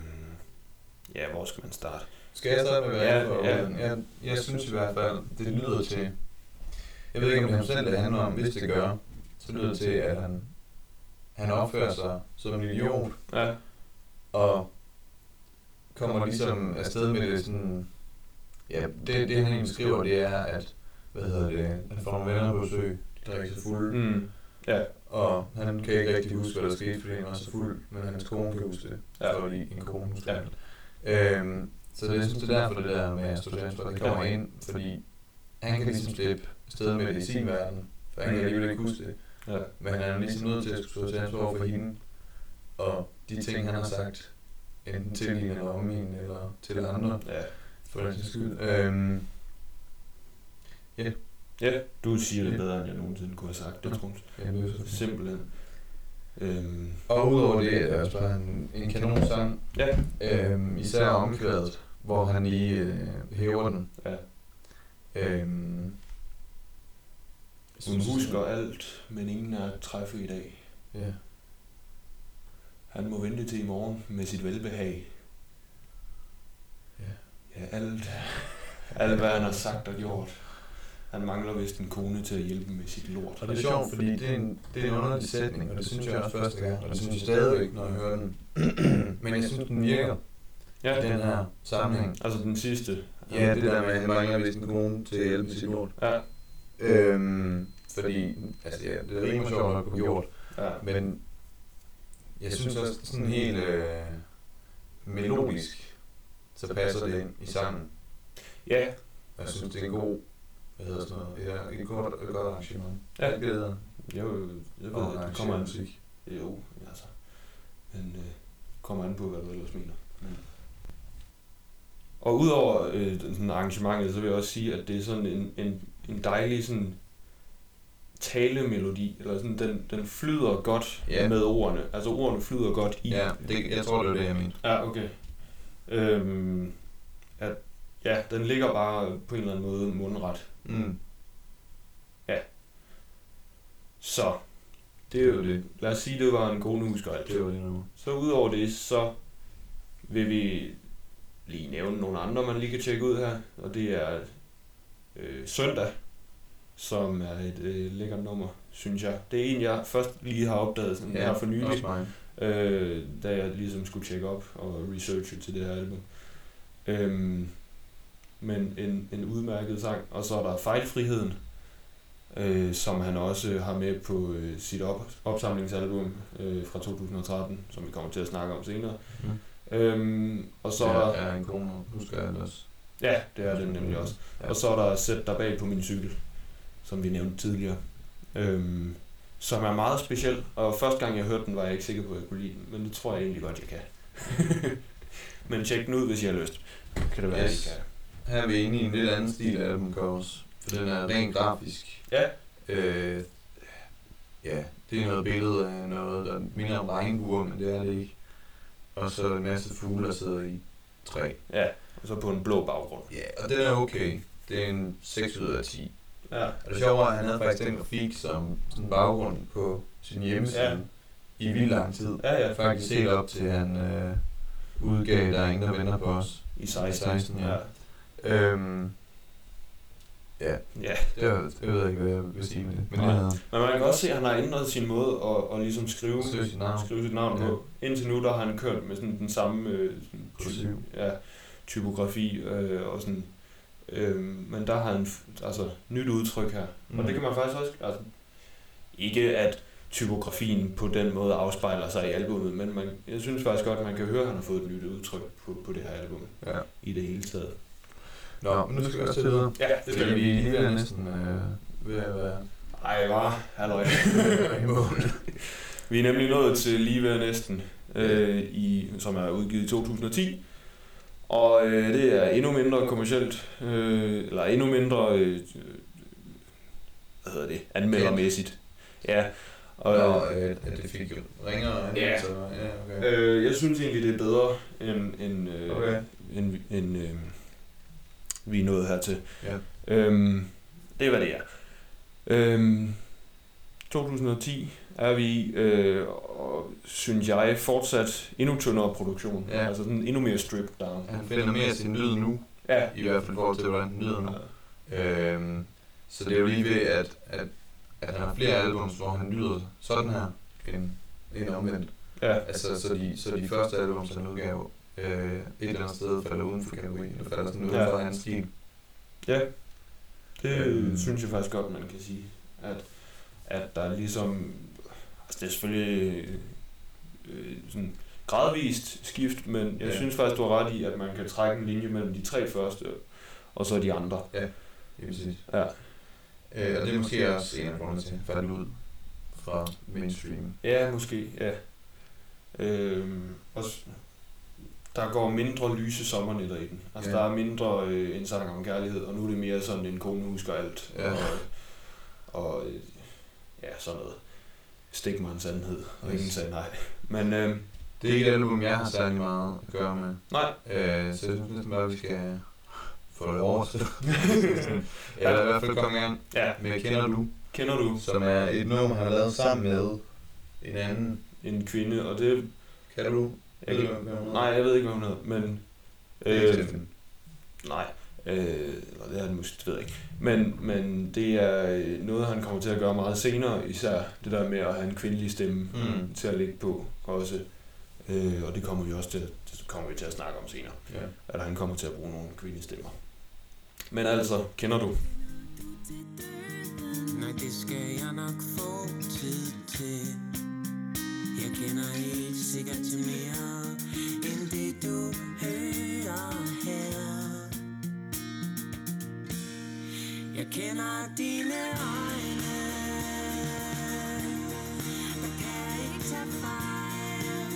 ja, hvor skal man starte? Skal jeg starte med, hvad Ja, jeg ja. Jeg, jeg synes i hvert fald, det lyder til... Jeg ved ikke, om det er ham selv, det handler om. Hvis det gør, så lyder det til, at han, han opfører sig som en idiot, Ja, og kommer ligesom afsted med det sådan... Ja, det, det han egentlig skriver, det er, at hvad hedder det, han får nogle venner på besøg, de drikker sig fulde, mm, ja, og han kan ikke rigtig huske, hvad der skete, fordi han var så fuld, men hans kone kan huske det, Ja. fordi en kone husker Ja. Øhm, så det, jeg synes, det er derfor, det der med ansvar, det kommer ind, fordi han kan ligesom slippe afsted med det i sin verden, for han kan alligevel ikke huske det. ja, Men han er ligesom nødt til at stå til ansvar over for hende, og de ting, han har sagt, enten til hende eller om hende, eller til andre, ja. For den skyld. Øhm, Ja, du siger det bedre, end jeg nogensinde kunne have sagt det, så Simpelthen. Øhm, Og udover det, er det også bare en, en kanon sang, ja, øhm, især omkvædet, hvor han lige øh, hæver den. ja. Øhm, Hun husker alt, men ingen er at træffe i dag. Ja. Han må vente til i morgen med sit velbehag. Ja. Alt, alt hvad han har sagt og gjort. Han mangler vist en kone til at hjælpe med sit lort. Og det er sjovt, fordi det er en, det er en underlig sætning, og det synes jeg også første gang, og det synes jeg stadigvæk, når jeg hører den. Men jeg synes, den virker i Ja, den her sammenhæng. altså den sidste. Ja, det der med, at han mangler vist en kone til at hjælpe med sit lort. Ja, Øhm, fordi, altså ja, det rimer sjovt nok på gjort, ja. men jeg synes også sådan helt øh, melodisk, så passer det ind i sangen. Ja, Og jeg synes, det er en god, hvad hedder sådan noget, ja, et godt, et godt arrangement. Ja. Det er det, det hedder. jeg, jeg ved, at det kommer an musik. Jo, altså. Men øh, kommer an på, hvad du ellers mener. Men. Og udover øh, sådan arrangementet, så vil jeg også sige, at det er sådan en, en, en dejlig sådan talemelodi, eller sådan, den, den flyder godt Ja. med ordene. Altså ordene flyder godt i. Ja, det, jeg tror, det er det, jeg mener. Ja, okay. Øhm, at, ja, den ligger bare på en eller anden måde mundret. Mm. Så, det er jo det. Lad os sige, det var en husker alt. Det var det nu. Så udover det, så vil vi lige nævne nogle andre, man lige kan tjekke ud her. Og det er øh, Søndag, som er et øh, lækkert nummer, synes jeg. Det er en, jeg først lige har opdaget sådan ja, her for nylig, også mig. Øh, da jeg ligesom skulle tjekke op og researche til det her album. Øhm, men en, en udmærket sang. Og så er der Fejlfriheden, øh, som han også har med på øh, sit op, opsamlingsalbum øh, fra 2013, som vi kommer til at snakke om senere. Mm. Øhm, og så Så er der... er en kone, husker jeg det også. Ja, det er den nemlig også. Ja. Og så er der Sæt dig bag på min cykel, som vi nævnte tidligere. Øhm, som er meget speciel, og første gang jeg hørte den, var jeg ikke sikker på, at jeg kunne lide den, men det tror jeg egentlig godt, jeg kan. men tjek den ud, hvis I har lyst. Kan det være, Yes. I kan. Her er vi inde i en lidt anden stil af album covers. For den er rent grafisk. Ja, Øh, ja, det er noget billede af noget, der minder om regnbuer, men det er det ikke. Og så en masse fugle, der sidder i træ. ja. Og så på en blå baggrund. Ja, og den er okay. Det er en 6 ud af 10. Ja. Og det sjove er, at han havde faktisk den grafik som sådan baggrund på sin hjemmeside Ja. i vildt lang tid. Ja, ja. Faktisk helt op til han øh, udgav, der er ingen, der venter på os. I 16. 16, ja. ja. Øhm, ja, ja. det, var, det ved jeg ikke, hvad jeg vil sige med det. Men det havde Men man kan også se, at han har ændret sin måde at, at ligesom skrive, Skrive sit navn. skrive sit navn Ja. på. Indtil nu, der har han kørt med sådan den samme øh, sådan, Kursiv. ja, typografi øh, og sådan. Øh, men der har han altså nyt udtryk her. Mm. Og det kan man faktisk også, altså ikke at typografien på den måde afspejler sig i albumet, men man, jeg synes faktisk godt, at man kan høre, at han har fået et nyt udtryk på, på det her album Ja. i det hele taget. Nå, men nu skal vi også til videre. Ja, Det skal vi lige er næsten øh, ved at være Ej, var, halløj. Vi er nemlig nået til lige ved næsten, øh, i, som er udgivet i 2010. Og øh, det er endnu mindre kommercielt, øh, eller endnu mindre, øh, hvad hedder det, anmeldermæssigt. Ja, og Og øh, det fik jo ringere Ja. så ja, okay. øh, jeg synes egentlig, det er bedre, end, end, øh, Okay. end, end øh, vi er nået hertil. Ja. Øhm, det er, hvad det er. Øhm, 2010 er vi øh, og synes jeg fortsat endnu tyndere produktion. Ja. Altså sådan endnu mere stripped down. Han finder mere sin lyd nu, Ja. i hvert fald i forhold til, hvordan den lyder nu. Øhm, så det er jo lige ved, at, at, at han har flere albums, hvor han lyder sådan her, end, end omvendt. Ja. Altså, så de, så de første albums, han udgav, øh, et eller andet sted falder uden for kategorien, eller falder sådan uden Ja. for hans stil. ja. Det øhm. synes jeg faktisk godt, man kan sige. At, at der er ligesom... Altså det er selvfølgelig øh, sådan gradvist skift, men jeg Ja. ja. synes faktisk, du har ret i, at man kan trække en linje mellem de tre første, og så de andre. Det er præcis. Ja. Øh, og det er måske også en af grundene til, at falde ud fra mainstream. Ja, måske, ja. Øhm, og s- der går mindre lyse sommernætter i den. Altså Ja. ja. der er mindre øh, en sang om kærlighed, og nu er det mere sådan, en kone husker alt. Ja. Og, og øh, ja, sådan noget. Stik mig en sandhed, og ingen sagde nej. Men øh, Det er ikke et album, jeg har særlig meget at gøre med. nej, Øh, så jeg synes næsten bare, at vi skal få det overstået. Eller i hvert fald komme i gang ja, med Kender Du, kender du som er et nummer, han har lavet sammen med en anden. en kvinde, og det... Kan du? Jeg, Ved du, hvad hun hedder? nej, jeg ved ikke, hvad hun hedder, men... Ikke Øh. Nej, øh, eller det er det måske, det ved jeg ikke. Men, men det er øh, noget, han kommer til at gøre meget senere, især det der med at have en kvindelig stemme Mm. mm. til at ligge på også. Øh, og det kommer vi også til, det kommer vi til at snakke om senere, Ja. at han kommer til at bruge nogle kvindelige stemmer. Men altså, kender du? Nej, det skal jeg nok få tid til Jeg kender helt sikkert til mere End det du hører her Jeg kender dine øjne Jeg kan ikke tage fejl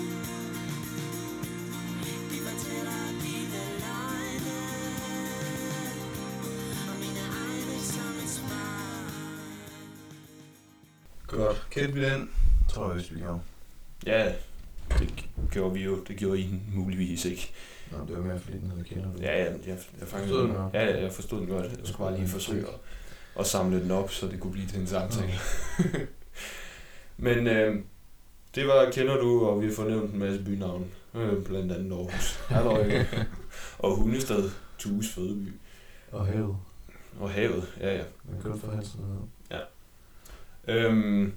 De fortæller dine løgne Og mine egne som et spejl Godt. Kendte vi den? Tror jeg, vi gjorde. Ja, gjorde vi jo. Det gjorde I muligvis ikke. Nå, det var mere fordi den hedder Kender Du. Ja, ja, jeg, jeg Forstod den. Ja, ja, jeg forstod den godt. Jeg skulle bare lige forsøge at, at samle den op, så det kunne blive til en samtale. Men øh, det var, kender du, og vi får nævnt en masse bynavne. Øh, blandt andet Aarhus. Halløj. og Hundested, Tues fødeby. Og havet. Og havet, ja ja. Man kan for Hansen ned. Øhm,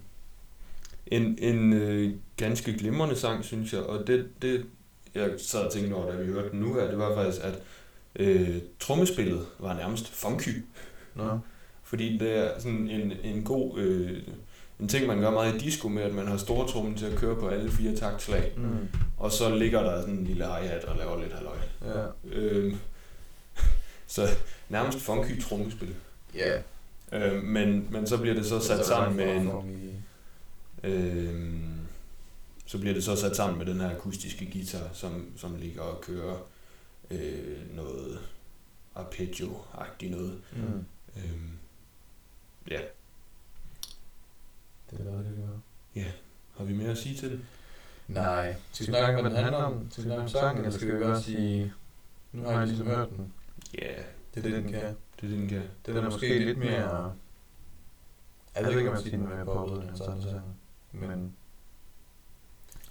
en en øh, ganske glimrende sang, synes jeg, og det, det jeg sad og tænkte over, da vi hørte den nu her, det var faktisk, at øh, trommespillet var nærmest funky. Nå. Fordi det er sådan en, en god... Øh, en ting, man gør meget i disco med, at man har store trommen til at køre på alle fire taktslag. Mm. Og så ligger der sådan en lille hi-hat og laver lidt halløj. Ja. Øhm, så nærmest funky trommespil. Ja. Øhm, men, men så bliver det så sat sammen med en... en... Øhm, så bliver det så sat sammen med den her akustiske guitar, som, som ligger og kører øh, noget arpeggio-agtigt noget. Mm. Øhm, ja, Det var det, det var. har vi mere at sige til det? Nej. Skal vi snakke om, hvad den handler om? Skal vi snakke om sangen, eller skal vi bare sige... Nu har jeg ligesom hørt den. Ja, Det er det, den kan. det er det, den kan. Den er måske lidt mere... Jeg ved ikke, om jeg siger, den er mere poppet end andre sange. Men...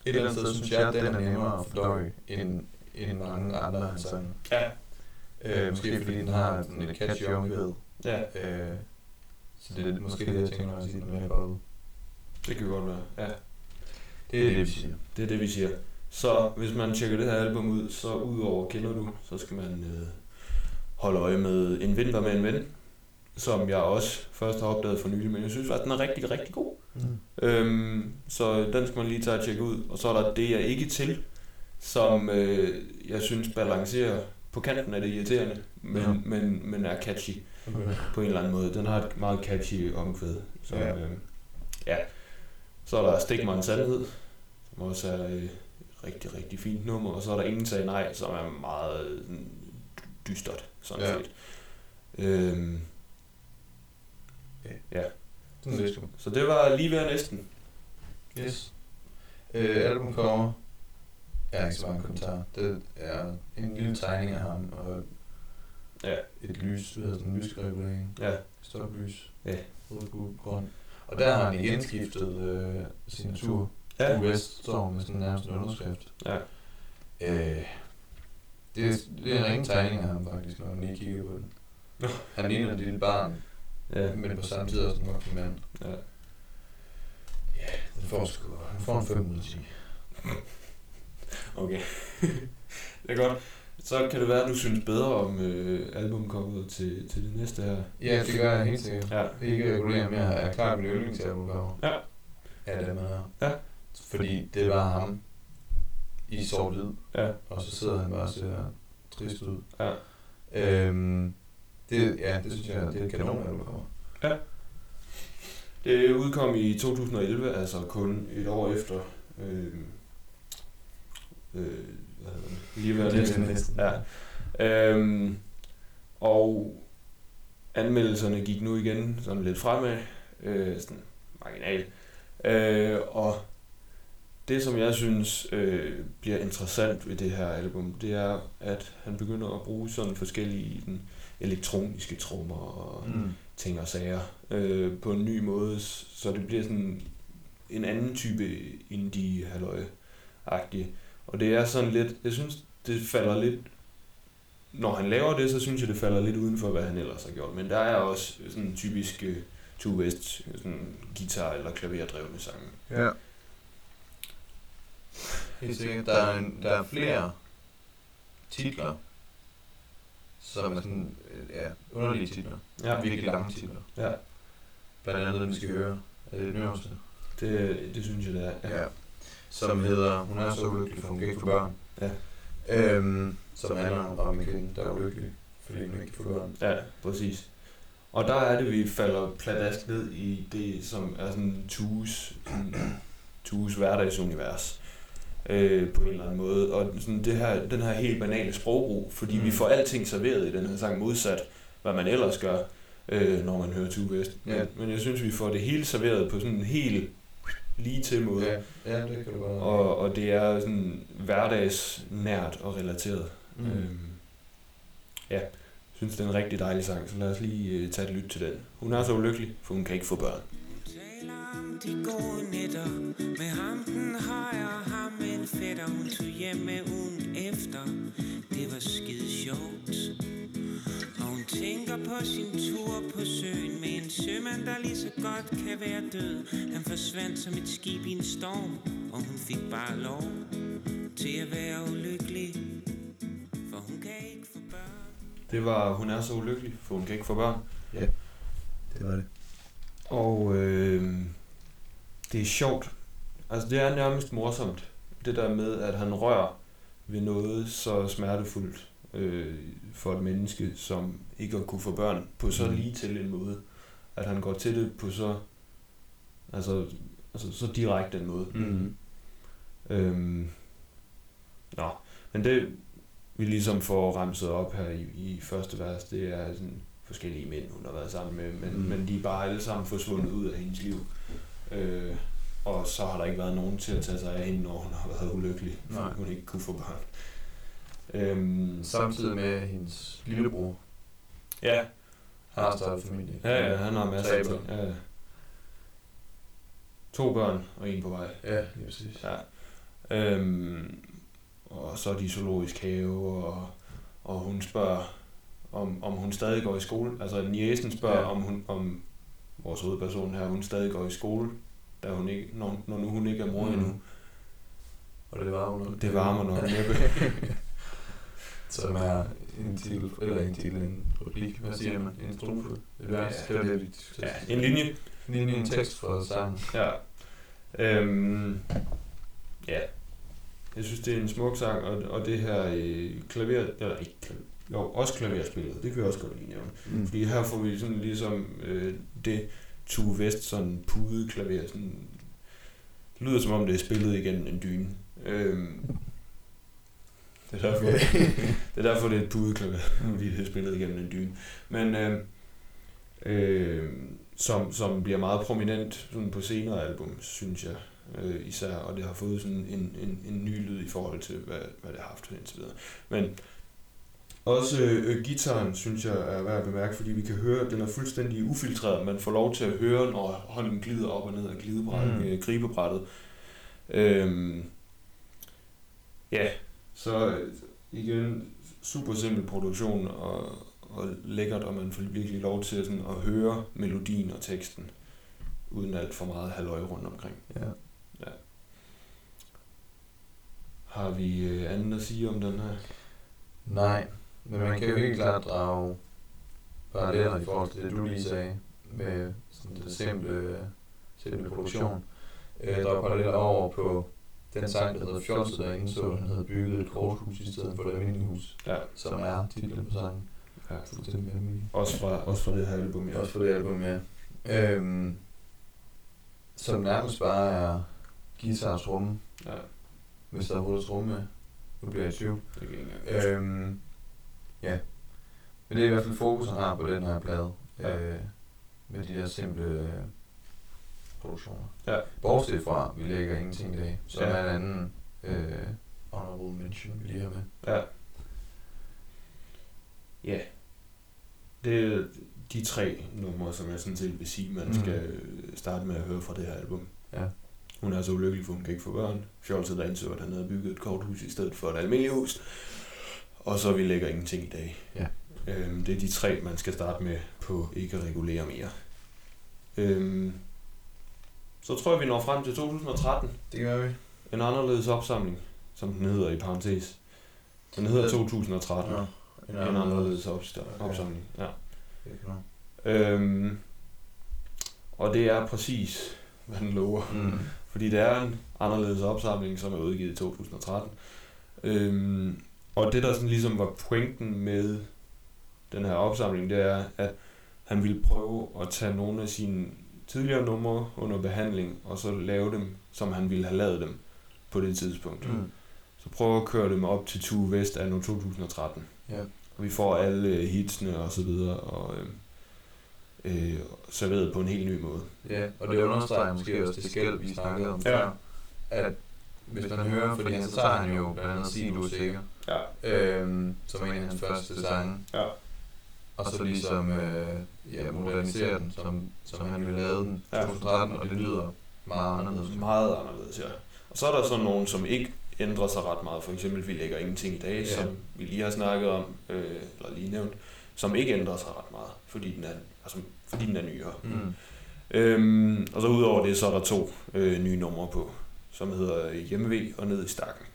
Et eller andet sted synes jeg, at den er nemmere at fordøje end, end mange andre af hans sange. Ja. Øh, måske fordi den har sådan lidt catchy omkvæd. Ja, Øh, så det er måske det, jeg tænker, når jeg siger, den er mere poppet. det kan godt være. Ja, Det er det, vi siger. det er det, vi siger. Så hvis man tjekker det her album ud, så udover kender du, så skal man øh, holde øje med En vinter med en ven, som jeg også først har opdaget for nylig, men jeg synes faktisk, den er rigtig, rigtig god. Mm. Øhm, så den skal man lige tage og tjekke ud. Og så er der Det jeg ikke til, som øh, jeg synes balancerer på kanten af det irriterende, men, Ja. men, men er catchy på en eller anden måde. Den har et meget catchy omkvæd. Så, Ja. ja. Øh, ja. Så er der Stik mig en sandhed, som også er øh, et rigtig, rigtig fint nummer. Og så er der Ingen sagde nej, som er meget øh, dystert, sådan Ja. ja. set. Øhm, Sådan sgu. så det var lige ved næsten. Yes. Øh, albumcover er ikke så mange kommentarer. Det er en lille tegning af ham og Ja, et lys, hvad hedder sådan en lysregulering. ja, Stoplys. Ja. Rød, gul, grøn. Og der har han igen skiftet øh, signatur. ja. Ja. West står med sådan nærmest en underskrift. ja. Øh, det, er, det er en ringe tegning af ham faktisk, når man lige kigger på den. Han ligner et lille barn, ja. men på samme tid også en voksen mand. ja. Den får sgu, han får en 5 ud af 10. Okay. det er godt. Så kan det være, at du synes bedre om øh, albumcoveret til, til det næste her. Ja, det gør jeg helt sikkert. Ja. Ikke regulere mere er klart min yndlingsalbum Ja. Ja, dem her. Ja. Fordi det var ham i sort-hvid, Ja. og så sidder han bare og ser trist ud. Ja. Øhm, det, ja, det synes jeg, det er et kanon, at kommer. Det udkom i 2011, altså kun et år efter. Øh, øh, hvad hedder det? Lige ved næsten. næsten. Ja. Øhm, og anmeldelserne gik nu igen sådan lidt fremad, øh, sådan marginal. Øh, og det, som jeg synes øh, bliver interessant ved det her album, det er, at han begynder at bruge sådan forskellige den elektroniske trommer og Mm. ting og sager øh, på en ny måde, så det bliver sådan en anden type indie halløj agtig Og det er sådan lidt, jeg synes, det falder lidt, når han laver det, så synes jeg, det falder lidt uden for, hvad han ellers har gjort. Men der er også sådan typisk uh, Two West, sådan guitar- eller klaverdrevne sange. Ja. Helt sikkert. Der er, en, der er flere titler, som er sådan, øh, ja, underlige titler. Ja, Virkelig lange titler. ja Blandt andet vi skal høre. Det den øverste? det, det synes jeg, det er. Ja. Som hedder, hun er så ulykkelig, for hun kan ikke få børn. Ja. Øhm, som handler om en kvinde, der er ulykkelig, fordi hun ikke kan få børn. Ja, præcis. Og der er det, vi falder pladask ned i det, som er sådan Tues, Tues hverdagsunivers øh, på en eller anden måde. Og sådan det her, den her helt banale sprogbrug, fordi mm. vi får alting serveret i den her sang, modsat hvad man ellers gør, øh, når man hører Tue West. Men, Ja. men jeg synes, vi får det hele serveret på sådan en helt lige til måde. Ja, ja, det kan du godt. Og, og det er sådan hverdagsnært og relateret. Mm. Mm. Øhm, ja, jeg synes, det er en rigtig dejlig sang, så lad os lige øh, tage et lyt til den. Hun er så ulykkelig, for hun kan ikke få børn. De gode nætter. Med ham den høje og ham en fætter. Hun tog hjem med ugen efter. Det var skide sjovt. Og hun tænker på sin tur på søen Med en sømand der lige så godt kan være død. Han forsvandt som et skib i en storm Og hun fik bare lov Til at være ulykkelig. For hun kan ikke få børn. Det var Hun er så ulykkelig, for hun kan ikke få børn. Det var det. Og øh, det er sjovt. Altså det er nærmest morsomt. Det der med, at han rører ved noget så smertefuldt øh, for et menneske, som ikke at kunne få børn på så Mm. lige til en måde. At han går til det på så, altså, altså så direkte en måde. Mm. Øhm, nå, men det vi ligesom får ramset op her i, i første vers, det er sådan forskellige mænd, hun har været sammen med, men, mm. men de er bare alle sammen forsvundet ud af hendes liv. Øh, og så har der ikke været nogen til at tage sig af hende, når hun har været ulykkelig, fordi Nej. hun ikke kunne få børn. Øhm, Samtidig med hendes lillebror ja, har startet familie. ja, ja, han har masser af ting. Ja. To børn og en på vej. Ja, lige præcis. Ja. Øhm, og så er de zoologisk have, og, og hun spørger, om, om hun stadig går i skole. Altså Niesen spørger, ja. om, hun, om vores hovedperson her, hun stadig går i skole, da hun ikke, når, når nu hun ikke er mor Mm. endnu. Og det varmer nok. Det varmer nok næppe. Som er en titel, eller en titel, en replik, hvad siger man? En strofe, et vers, Ja. det var det, vi. Ja, en linje. En linje, en tekst fra sangen. Ja. Øhm, ja. Jeg synes, det er en smuk sang, og, og det her øh, klaver, eller ikke klaver, jo, også klaverspillet, det kan jeg også godt lige nævne. Mm. Fordi her får vi sådan ligesom øh, det Tue Vest sådan pudeklaver, sådan det lyder som om det er spillet igennem en dyne. Øhm, det, er derfor, det er derfor, det er et pudeklaver, fordi det er spillet igennem en dyne. Men øh, øh, som, som bliver meget prominent sådan på senere album, synes jeg øh, især, og det har fået sådan en, en, en ny lyd i forhold til, hvad, hvad det har haft indtil videre. Men også øh, gitaren, synes jeg, er værd at bemærke, fordi vi kan høre, at den er fuldstændig ufiltreret. Man får lov til at høre, når hånden glider op og ned af glidebrættet, Mm. øh, gribebrættet. Øhm, ja, så øh, igen, super simpel produktion og, og lækkert, og man får virkelig lov til sådan at høre melodien og teksten, uden alt for meget halvøje rundt omkring. Ja. Har vi øh, andet at sige om den her? Nej, men man kan jo helt klart drage paralleller i forhold til det, du lige sagde, med sådan det simple, simple produktion. Øh, drage paralleller over på den sang, der hedder Fjolset, der indså, at han havde bygget et korthus i stedet for et almindeligt hus, Ja, som er titlen på sangen. ja. Fuldstændig almindelig. Også fra, også fra det her album, ja. Også for det album, ja. Øhm, som nærmest bare er guitars rumme, ja. hvis der er overhovedet rumme med. Nu bliver jeg i tvivl. Det kan ikke engang. Øhm, ja. Men det er i hvert fald fokus, han har på den her plade. Ja. Øh, med de der simple øh, produktioner. Ja. Bortset fra, vi lægger ingenting i dag, som Ja. er en anden øh, honorable mention, vi lige har med. Ja. Ja. Det er de tre numre, som jeg sådan set vil sige, man Mm. mm. skal øh, starte med at høre fra det her album. Ja. Hun er så ulykkelig, for hun kan ikke få børn. Fjolset der indså, at han havde bygget et korthus i stedet for et almindeligt hus. Og så vi lægger ingenting i dag. Ja. Øhm, det er de tre, man skal starte med på ikke at regulere mere. Øhm, så tror jeg, vi når frem til 2013. Det gør vi. En anderledes opsamling, som den hedder i parentes. Den hedder Ja. 2013. Nå, En anderledes opsta- Okay. opsamling. Ja. Kan man. Øhm, og det er præcis, hvad den lover. Mm. Fordi det er en anderledes opsamling, som er udgivet i 2013. Øhm, og det, der sådan ligesom var pointen med den her opsamling, det er, at han ville prøve at tage nogle af sine tidligere numre under behandling, og så lave dem, som han ville have lavet dem på det tidspunkt. Mm. Så prøve at køre dem op til Tue Vest af nu 2013. Ja. Og vi får alle hitsene og så videre, og øh, øh, serveret på en helt ny måde. Ja, og det understreger måske også det skæld, vi snakkede om Ja. før. At hvis man hører, fordi han, så tager han jo blandt andet Sig, du er sikker, Ja. øhm, som er en af hans første sange, Ja. og så ligesom øh, ja, modernisere den, som, som han ville lave den i Ja. 2013, og det lyder meget anderledes. Meget anderledes, ja. Og så er der så nogen, som ikke ændrer sig ret meget. For eksempel, vi lægger ingenting i dag, ja. som vi lige har snakket om, øh, eller lige nævnt, som ikke ændrer sig ret meget, fordi den er, altså, fordi den er nyere. Mm. Øhm, og så udover det, så er der to øh, nye numre på, som hedder Hjemmevæg og Ned i Stakken.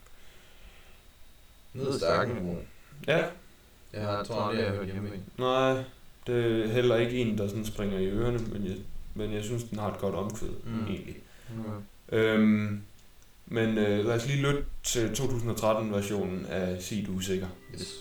Ned i stakken. Ja, Jeg har, tror aldrig, jeg har hørt hjemme. i. nej, det er heller ikke en, der sådan springer i ørerne, men jeg, men jeg synes, den har et godt omkvæd, Mm. egentlig. Okay. Øhm, men øh, lad os lige lytte til 2013-versionen af Sig du er sikker. Yes.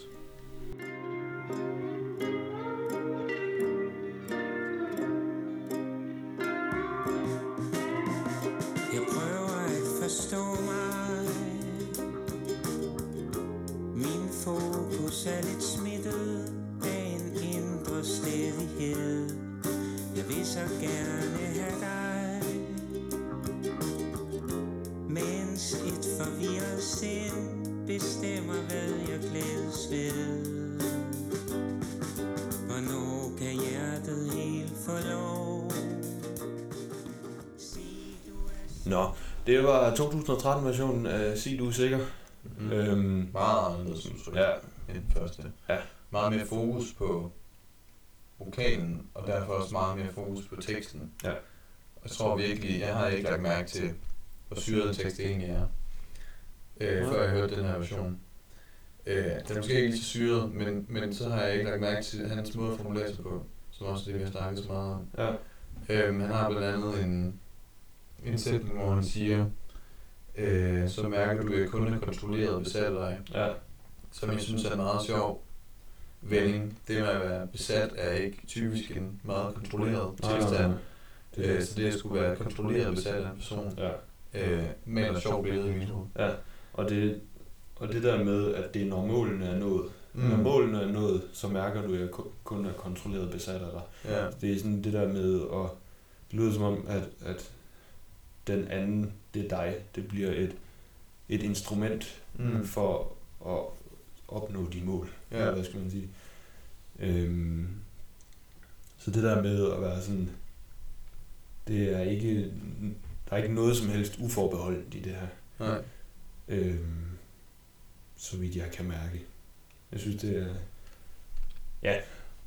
Nå, det var 2013-versionen af Sig du er sikker. Mm. Øhm, Meget anderledes udtryk ja, end den første. Ja. Meget mere fokus på vokalen, og derfor også meget mere fokus på teksten. Ja. Og jeg tror virkelig, jeg har ikke lagt mærke til, hvor syret en tekst egentlig er, øh, før jeg hørte den her version. Øh, den er måske ikke så syret, men, men så har jeg ikke lagt mærke til hans måde at formulere sig på, som også det, vi har snakket så meget om. ja, Øhm, han har blandt andet en, en sætning, hvor han siger, øh, så mærker du, at jeg kun er kontrolleret besat af dig ja, som jeg synes er en meget sjov vending. Det med at være besat er ikke typisk en meget kontrolleret tilstand. Det Øh, så det at skulle være kontrolleret besat af en person, ja, øh, maler sjovt billede i mit hoved. ja. Og det, og det der med, at det er når målene er nået. Mm. Når målene er nået, så mærker du, at jeg ku- kun er kontrolleret besat af dig. Ja. Det er sådan det der med at... Det lyder som om, at, at den anden, det er dig. Det bliver et, et instrument Mm. for at opnå de mål. Ja. Eller hvad skal man sige? Øhm, så det der med at være sådan, det er ikke, der er ikke noget som helst uforbeholdent i det her. Nej. Øhm, så vidt jeg kan mærke. Jeg synes, det er... Ja,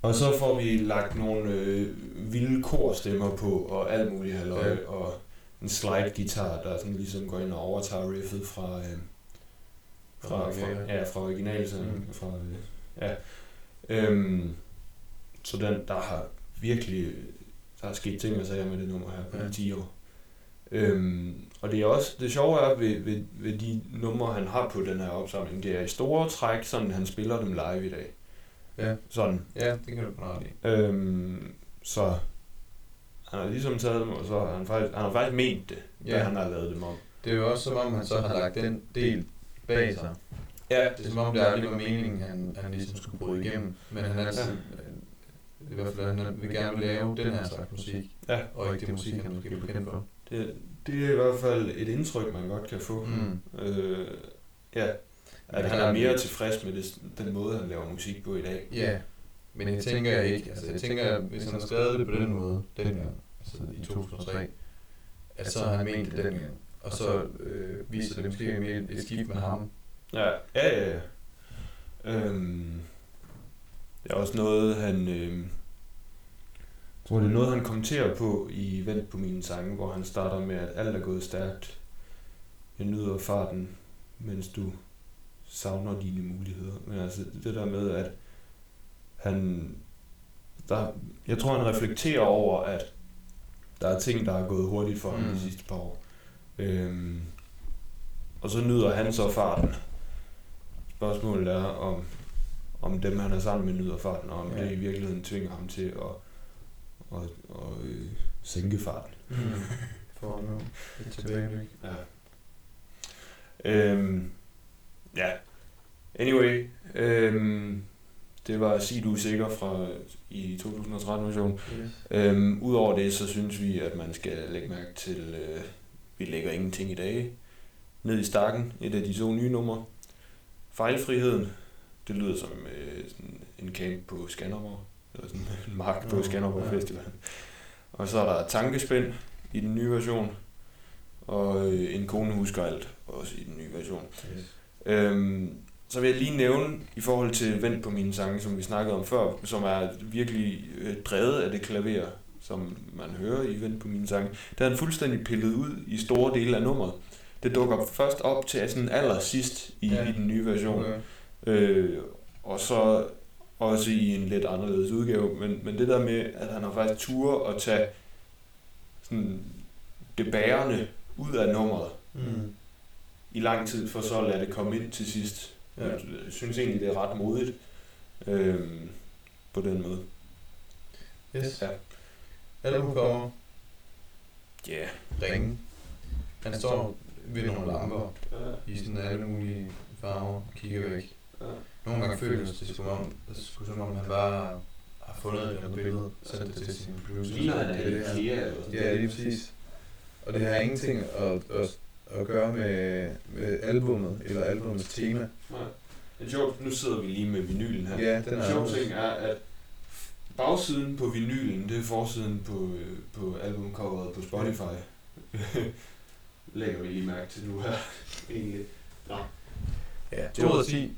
og så får vi lagt nogle øh, vilde korstemmer på, og alt muligt halløj, Ja. ja. og en slide guitar, der sådan ligesom går ind og overtager riffet fra, øh, fra, fra, ja, fra originalen. Mm. Fra, øh, ja. Øhm, så den, der har virkelig, der er sket ting og sager med det nummer her på Ja. de 10 år. Øhm, og det er også, det sjove er ved, ved, ved de numre, han har på den her opsamling, det er i store træk, sådan han spiller dem live i dag. Ja. Sådan. ja, det kan du i. Øhm, så han har ligesom taget dem, og så har han faktisk, han har faktisk ment det, ja. Ja. da han har lavet dem om. Det er jo også som om, han så har lagt den del bag sig. Ja, Det er som om, det aldrig var meningen, han, han ligesom skulle bryde igennem. Men han altid, øh, i hvert fald, han vil gerne lave den her slags musik, Ja. og ikke det musik, han måske er bekendt for. det, det er i hvert fald et indtryk, man godt kan få. Mm. Øh, ja, at han er er- mere tilfreds med det, den måde, han laver musik på i dag. Ja, men jeg tænker ikke, altså jeg tænker, hvis han har skrevet det på den måde, dengang, altså i 2003, at så har han ment det dengang, og så øh, viser det måske mere et skift med ham. Ja, ja, ja. ja. Øhm, det er også noget, han... Øh, tror, det er noget, han kommenterer på i Vent på mine sange, hvor han starter med, at alt er gået stærkt. Jeg nyder farten, mens du savner dine muligheder. Men altså, det der med, at han... Der, jeg tror, han reflekterer over, at der er ting, der er gået hurtigt for ham Mm. de sidste par år. Øhm, og så nyder han så farten. Spørgsmålet er, om, om dem, han er sammen med, nyder farten, og om Ja. det i virkeligheden tvinger ham til at, at, at, øh, sænke farten. Mm. For nu et tilbageblik. Ja. Øhm, ja. Anyway, øhm, det var Sig du er sikker fra i 2013 version. Yes. Øhm, Udover det, så synes vi, at man skal lægge mærke til, øh, vi lægger ingenting i dag. Ned i stakken, et af de to nye numre. Fejlfriheden, det lyder som øh, en camp på Skanderborg. Eller sådan en mark på Skanderborg ja. Festival. Og så er der tankespænd i den nye version. og øh, En kone husker alt, også i den nye version. Yes. Øhm, så vil jeg lige nævne i forhold til Vent på mine sange, som vi snakkede om før, som er virkelig øh, drevet af det klaver, som man hører i Vent på mine sange. Der er han fuldstændig pillet ud i store dele af nummeret. Det dukker først op til sådan allersidst i, Ja. i den nye version. Okay. Øh, og så også i en lidt anderledes udgave. Men, men det der med, at han har faktisk tur at tage sådan det bærende ud af nummeret Mm. i lang tid, for så at lade det komme ind til sidst. Ja. Ja. Jeg synes egentlig, det er ret modigt øhm, på den måde. Yes. Ja. Albumcover. Ja. Yeah. Ringe. Han står ved nogle lamper i sådan alle mulige farver og kigger væk. Nogle gange føles det som om, det som om han bare har fundet et billede, sat det til sin producer. Ligner han Det er er det her. IKEA eller sådan Ja, lige præcis. Og det har ingenting at, at, at gøre med, med albummet eller albumets tema. Nej. En sjov, nu sidder vi lige med vinylen her. Ja, den En er sjov anderledes. ting er, at bagsiden på vinylen, det er forsiden på, på albumcoveret på Spotify. Lægger vi lige mærke til nu her. Egentlig. Nå. Ja, 2 ud af 10.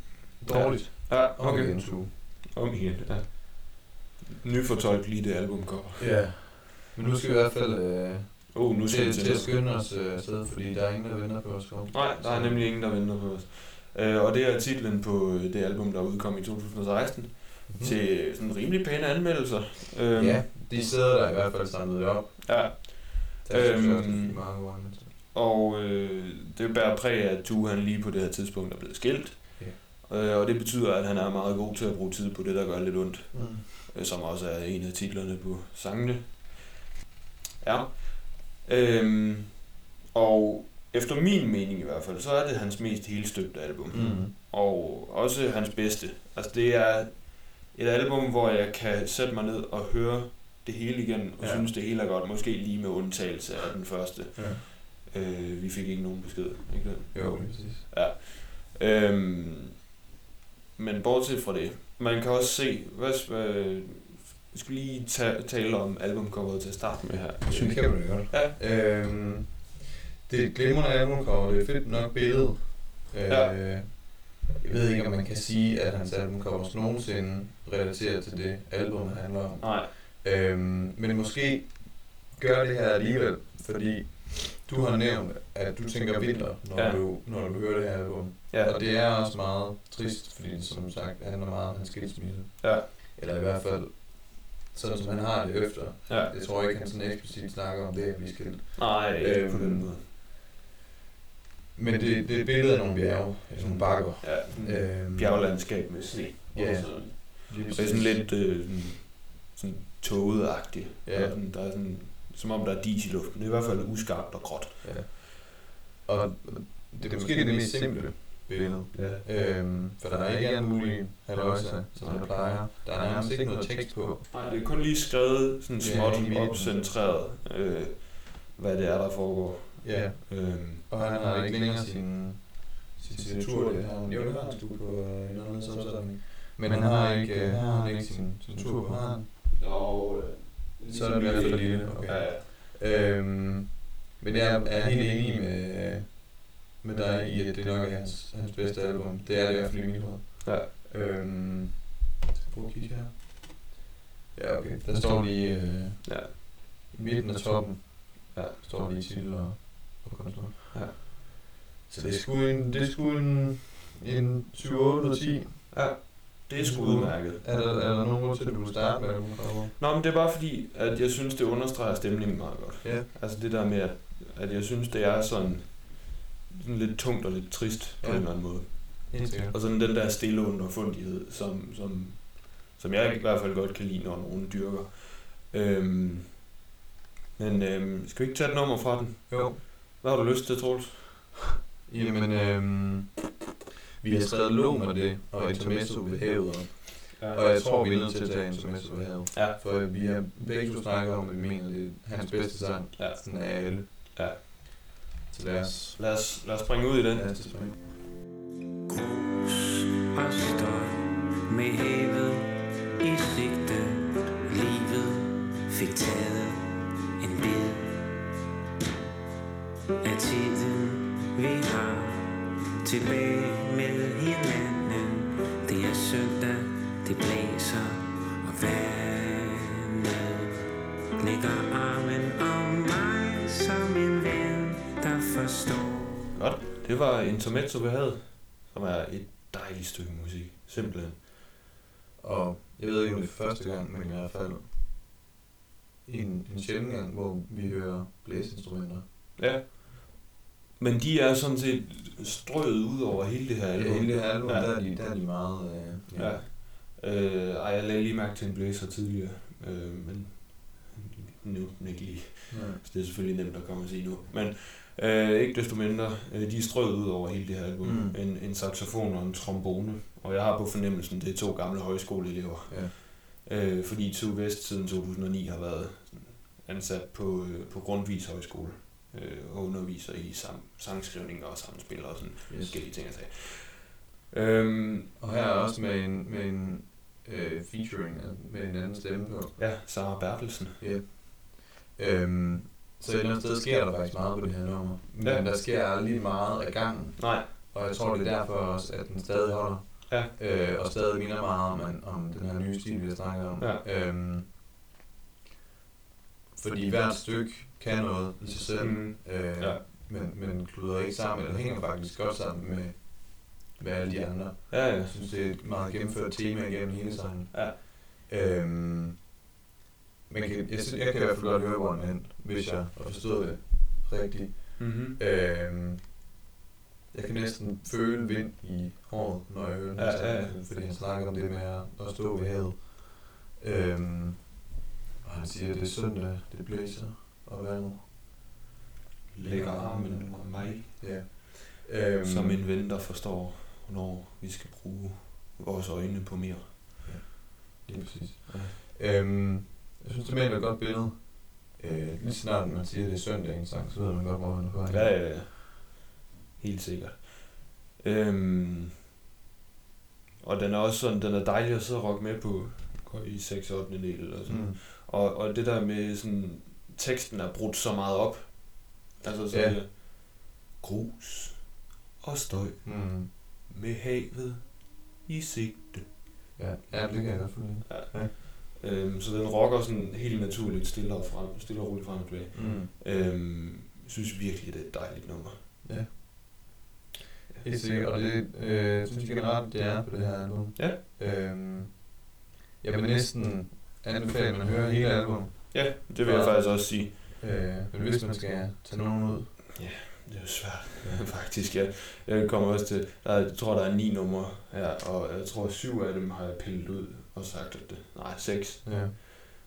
Dårligt. Ja, Okay. okay. En to. Om igen, ja. Nyfortolk lige det albumcover. Ja. Men nu skal vi i hvert fald øh, Oh, nu skal vi til, til at skynde os øh, afsted, fordi der er ingen, der venter på os. Kom. Nej, der er nemlig ingen, der venter på os. Øh, og det er titlen på øh, det album, der udkom i 2016, Mhm. mm. til sådan rimelig pæne anmeldelser. Øhm, Ja, de steder, der i hvert fald samlet det op. ja. Der synes jeg Øhm, også, det er mange gode anmeldelser. Og øh, det bærer præg af, at Tue han lige på det her tidspunkt er blevet skilt. Ja. Øh, og det betyder, at han er meget god til at bruge tid på det, der gør lidt ondt. Mm. øh, som også er en af titlerne på sangene. Ja. Øhm, og efter min mening i hvert fald, så er det hans mest helstøbte album. Mm. Og også hans bedste. Altså det er et album, hvor jeg kan sætte mig ned og høre det hele igen, og Ja. ja. synes det hele er godt. Måske lige med undtagelse af den første. Ja. Øh, vi fik ikke nogen besked, ikke det? Jo, præcis. Øhm, men bortset fra det, man kan også se, hvad, hvad vi skal lige ta- tale om albumcoveret til at starte med her. Det kan man jo godt. Ja. Øhm, det er et glimrende albumcover, det er fedt nok billede. Øh, Ja. Jeg ved ikke, om man kan sige, at hans albumcovers nogensinde relaterer til det, album handler om. Nej, Øhm, men måske gør det her alligevel, fordi du har nævnt, at du tænker vinter, når, Ja. du, når du hører det her album. ja, Og det er også meget trist, fordi det som sagt handler meget om hans skilsmisse. ja, Eller i hvert fald, sådan som han har det efter. ja. Jeg tror ikke, han sådan eksplicit snakker om det at blive skilt. Nej, ikke Øhm, på den måde. Men det, det er et billede af nogle bjerge, af nogle bakker. Ja, sådan Øhm, bjerglandskab med sne. Ja. Sådan. Og det er sådan lidt øh, sådan, sådan tåget-agtigt. Ja. Og sådan, der er sådan, som om der er dis i luften. Det er i hvert fald uskarpt og gråt. Ja. Og det er måske det mest simple billede. Ja. Øhm, for der er ikke alle mulige halvøjser, som der plejer. Der er nærmest ikke noget tekst på. Nej, det er kun lige skrevet sådan Ja, småt midten. opcentreret, øh, hvad det er, der foregår. Ja. Øhm, Og han har ikke længere sin, sin signatur. Det har han, jo, det har han på øh, en anden sammensamling. Men han har ikke, øh, har han ikke sin signatur på. Har han? og, Så er det i hvert fald lille. Okay. Ja, ja. Øhm, men jeg er helt enig med, med dig i, at det nok er hans, hans bedste album. Det er det i hvert fald i mit hoved. Ja. Øhm, prøv at kigge her. Ja, okay. Der står lige øh, ja. i midten af toppen. Ja. Står lige titel og, og kunstner. Ja. Så det er sgu en, det er sgu en, en 7-8 ud af 10. ja. Det er sgu udmærket. Er der, er der nogen grund til, at du vil starte med? Nå, men det er bare fordi, at jeg synes, det understreger stemningen meget godt. Ja. Altså det der med, at jeg synes, det er sådan, sådan lidt tungt og lidt trist på Ja. en eller anden måde. Sikkert. Og sådan den der stille underfundighed, som, som, som jeg i hvert fald godt kan lide, når nogen dyrker. Øhm, men øhm, skal vi ikke tage et nummer fra den? Jo. Hvad har du lyst til, Troels? Jamen, øhm, vi har skrevet lå med det, og intermezzo ved havet op. Og jeg tror, vi er nødt til at tage intermezzo ved havet. Ja. For vi har begge to snakket om, at vi mener, det er hans bedste sang. Ja. Sådan af alle. Ja. Så lad os, Lad os, lad os springe ud i den. lad os springe. Grus og støj med havet i sigte. Livet fik taget en bid. af tiden vi har tilbage med hinanden. Det er søndag, det blæser, og vandet lægger armen om mig som en forstår. Godt. Det var Intermezzo, vi havde, som er et dejligt stykke musik. Simpelthen. Og jeg ved ikke om det er første gang, men i hvert fald en, en sjælden gang, hvor vi hører blæseinstrumenter. Ja. Men de er sådan set strøget ud over hele det her Ja, album. hele det her album, Ja. der, er de, der er de meget... Øh, Ja. Øh, ej, jeg lagde lige mærke til en blæser tidligere, øh, men nu den ikke lige. ja. Så det er selvfølgelig nemt at komme og sige nu. Men øh, ikke desto mindre, øh, de er strøget ud over hele det her album. Mm. En, en saxofon og en trombone. Og jeg har på fornemmelsen, det er to gamle højskoleelever. ja. Øh, fordi Tue Vest siden 2009 har været ansat på, øh, på Grundvis Højskole øh, og underviser i sam, sangskrivning og samspil og sådan Yes. forskellige ting at sige. Øhm, Og her er også med en, med en øh, featuring med en anden stemme på. ja, Sara Bertelsen. Ja. Øhm, så et eller andet sted sker der faktisk meget på det her nummer. Men Ja. der sker aldrig meget af gangen. Nej, Og jeg tror, det er derfor også, at den stadig holder. Ja. Øh, og stadig minder meget om, om den her nye stil, vi har snakket om. Ja. Øhm, fordi hvert stykke kan noget i sig selv. mm, Øh, Ja. men, men kluder ikke sammen, eller hænger faktisk godt sammen med, med alle de andre. ja, ja. Jeg synes, det er et meget gennemført tema igennem hele sangen. ja. Øhm, men kan, jeg, synes, jeg kan i hvert fald godt høre, hvor den hen, hvis jeg har forstået det rigtigt. Mm-hmm. Øhm, jeg kan næsten føle vind i håret, når jeg hører den Ja, ja, ja. fordi han snakker om det med at, stå ved havet. Øhm, og han siger, at det er søndag, det blæser, og vandet Lægger armen om mig, Ja. Øhm, som en ven, der forstår, hvornår vi skal bruge vores øjne på mere. Lige præcis. Ja. Øhm, jeg synes, det maler et godt billede. Øh, lige snart man siger, at det er søndag en sang, så ved man godt, hvor man er på vej. Ja, ja, ja. Helt sikkert. Øhm, og den er også sådan, den er dejlig at sidde og rocke med på i 6 8 del eller sådan. Mm. Og, og det der med sådan, teksten er brudt så meget op. Altså så Ja. ja. grus og støj Mm. med havet i sigte. Ja, ja, det kan jeg godt følge. Øhm, så den rocker sådan helt naturligt stille og, frem, stille og roligt frem og tilbage. Mm. Øhm, jeg synes virkelig, det er et dejligt nummer. Ja. Helt sikkert, og det øh, synes jeg generelt, det er på det her album. Ja. Øhm, jeg vil næsten anbefale, at man hører hele album. Ja, det vil jeg Ja. faktisk også sige. Øh, men hvis man skal tage nogen ud. Det er jo svært, faktisk. Jeg, jeg kommer også til, der er, jeg tror, der er ni numre her, og jeg tror, syv af dem har jeg pillet ud og sagt, at det, nej, seks Ja.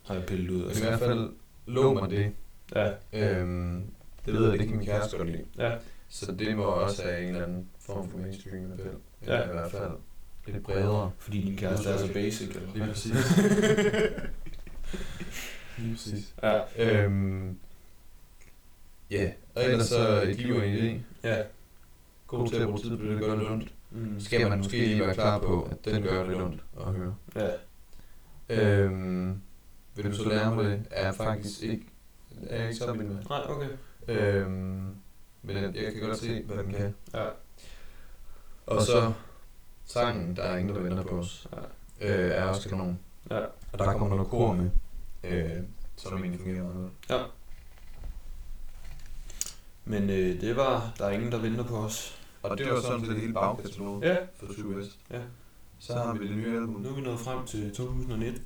har jeg pillet ud og i hvert fald lå mig det. Ja, Øhm, det ved jeg, det kan min kæreste godt lide. ja, Så det må også have en eller anden form for mainstream fald. Ja. I hvert fald lidt bredere. fordi din kæreste er så basic, eller Lige præcis. Lige præcis. Ja, Øhm, ja, og ellers så liv og en idé. ja. God til at bruge tid på det, der gør lidt ondt. Mm. Skal man måske lige være klar på, at den gør lidt ondt at høre. Ja, Øhm, vil du så lære mig det? Er faktisk ikke, er jeg ikke så vild med. nej, okay. Øhm, men jeg, jeg kan godt se, hvad den kan. Ja, Og så sangen, der er ingen, der venter på os, ja, øh, er også kanon. ja. Og der kommer noget kor med, øh, som egentlig fungerer meget godt. ja. Men øh, det var, der er ingen, der venter på os. Og det var sådan set hele bagkataloget Ja, for True West. Ja. Så har vi det nye album. nu er vi nået frem til 2019.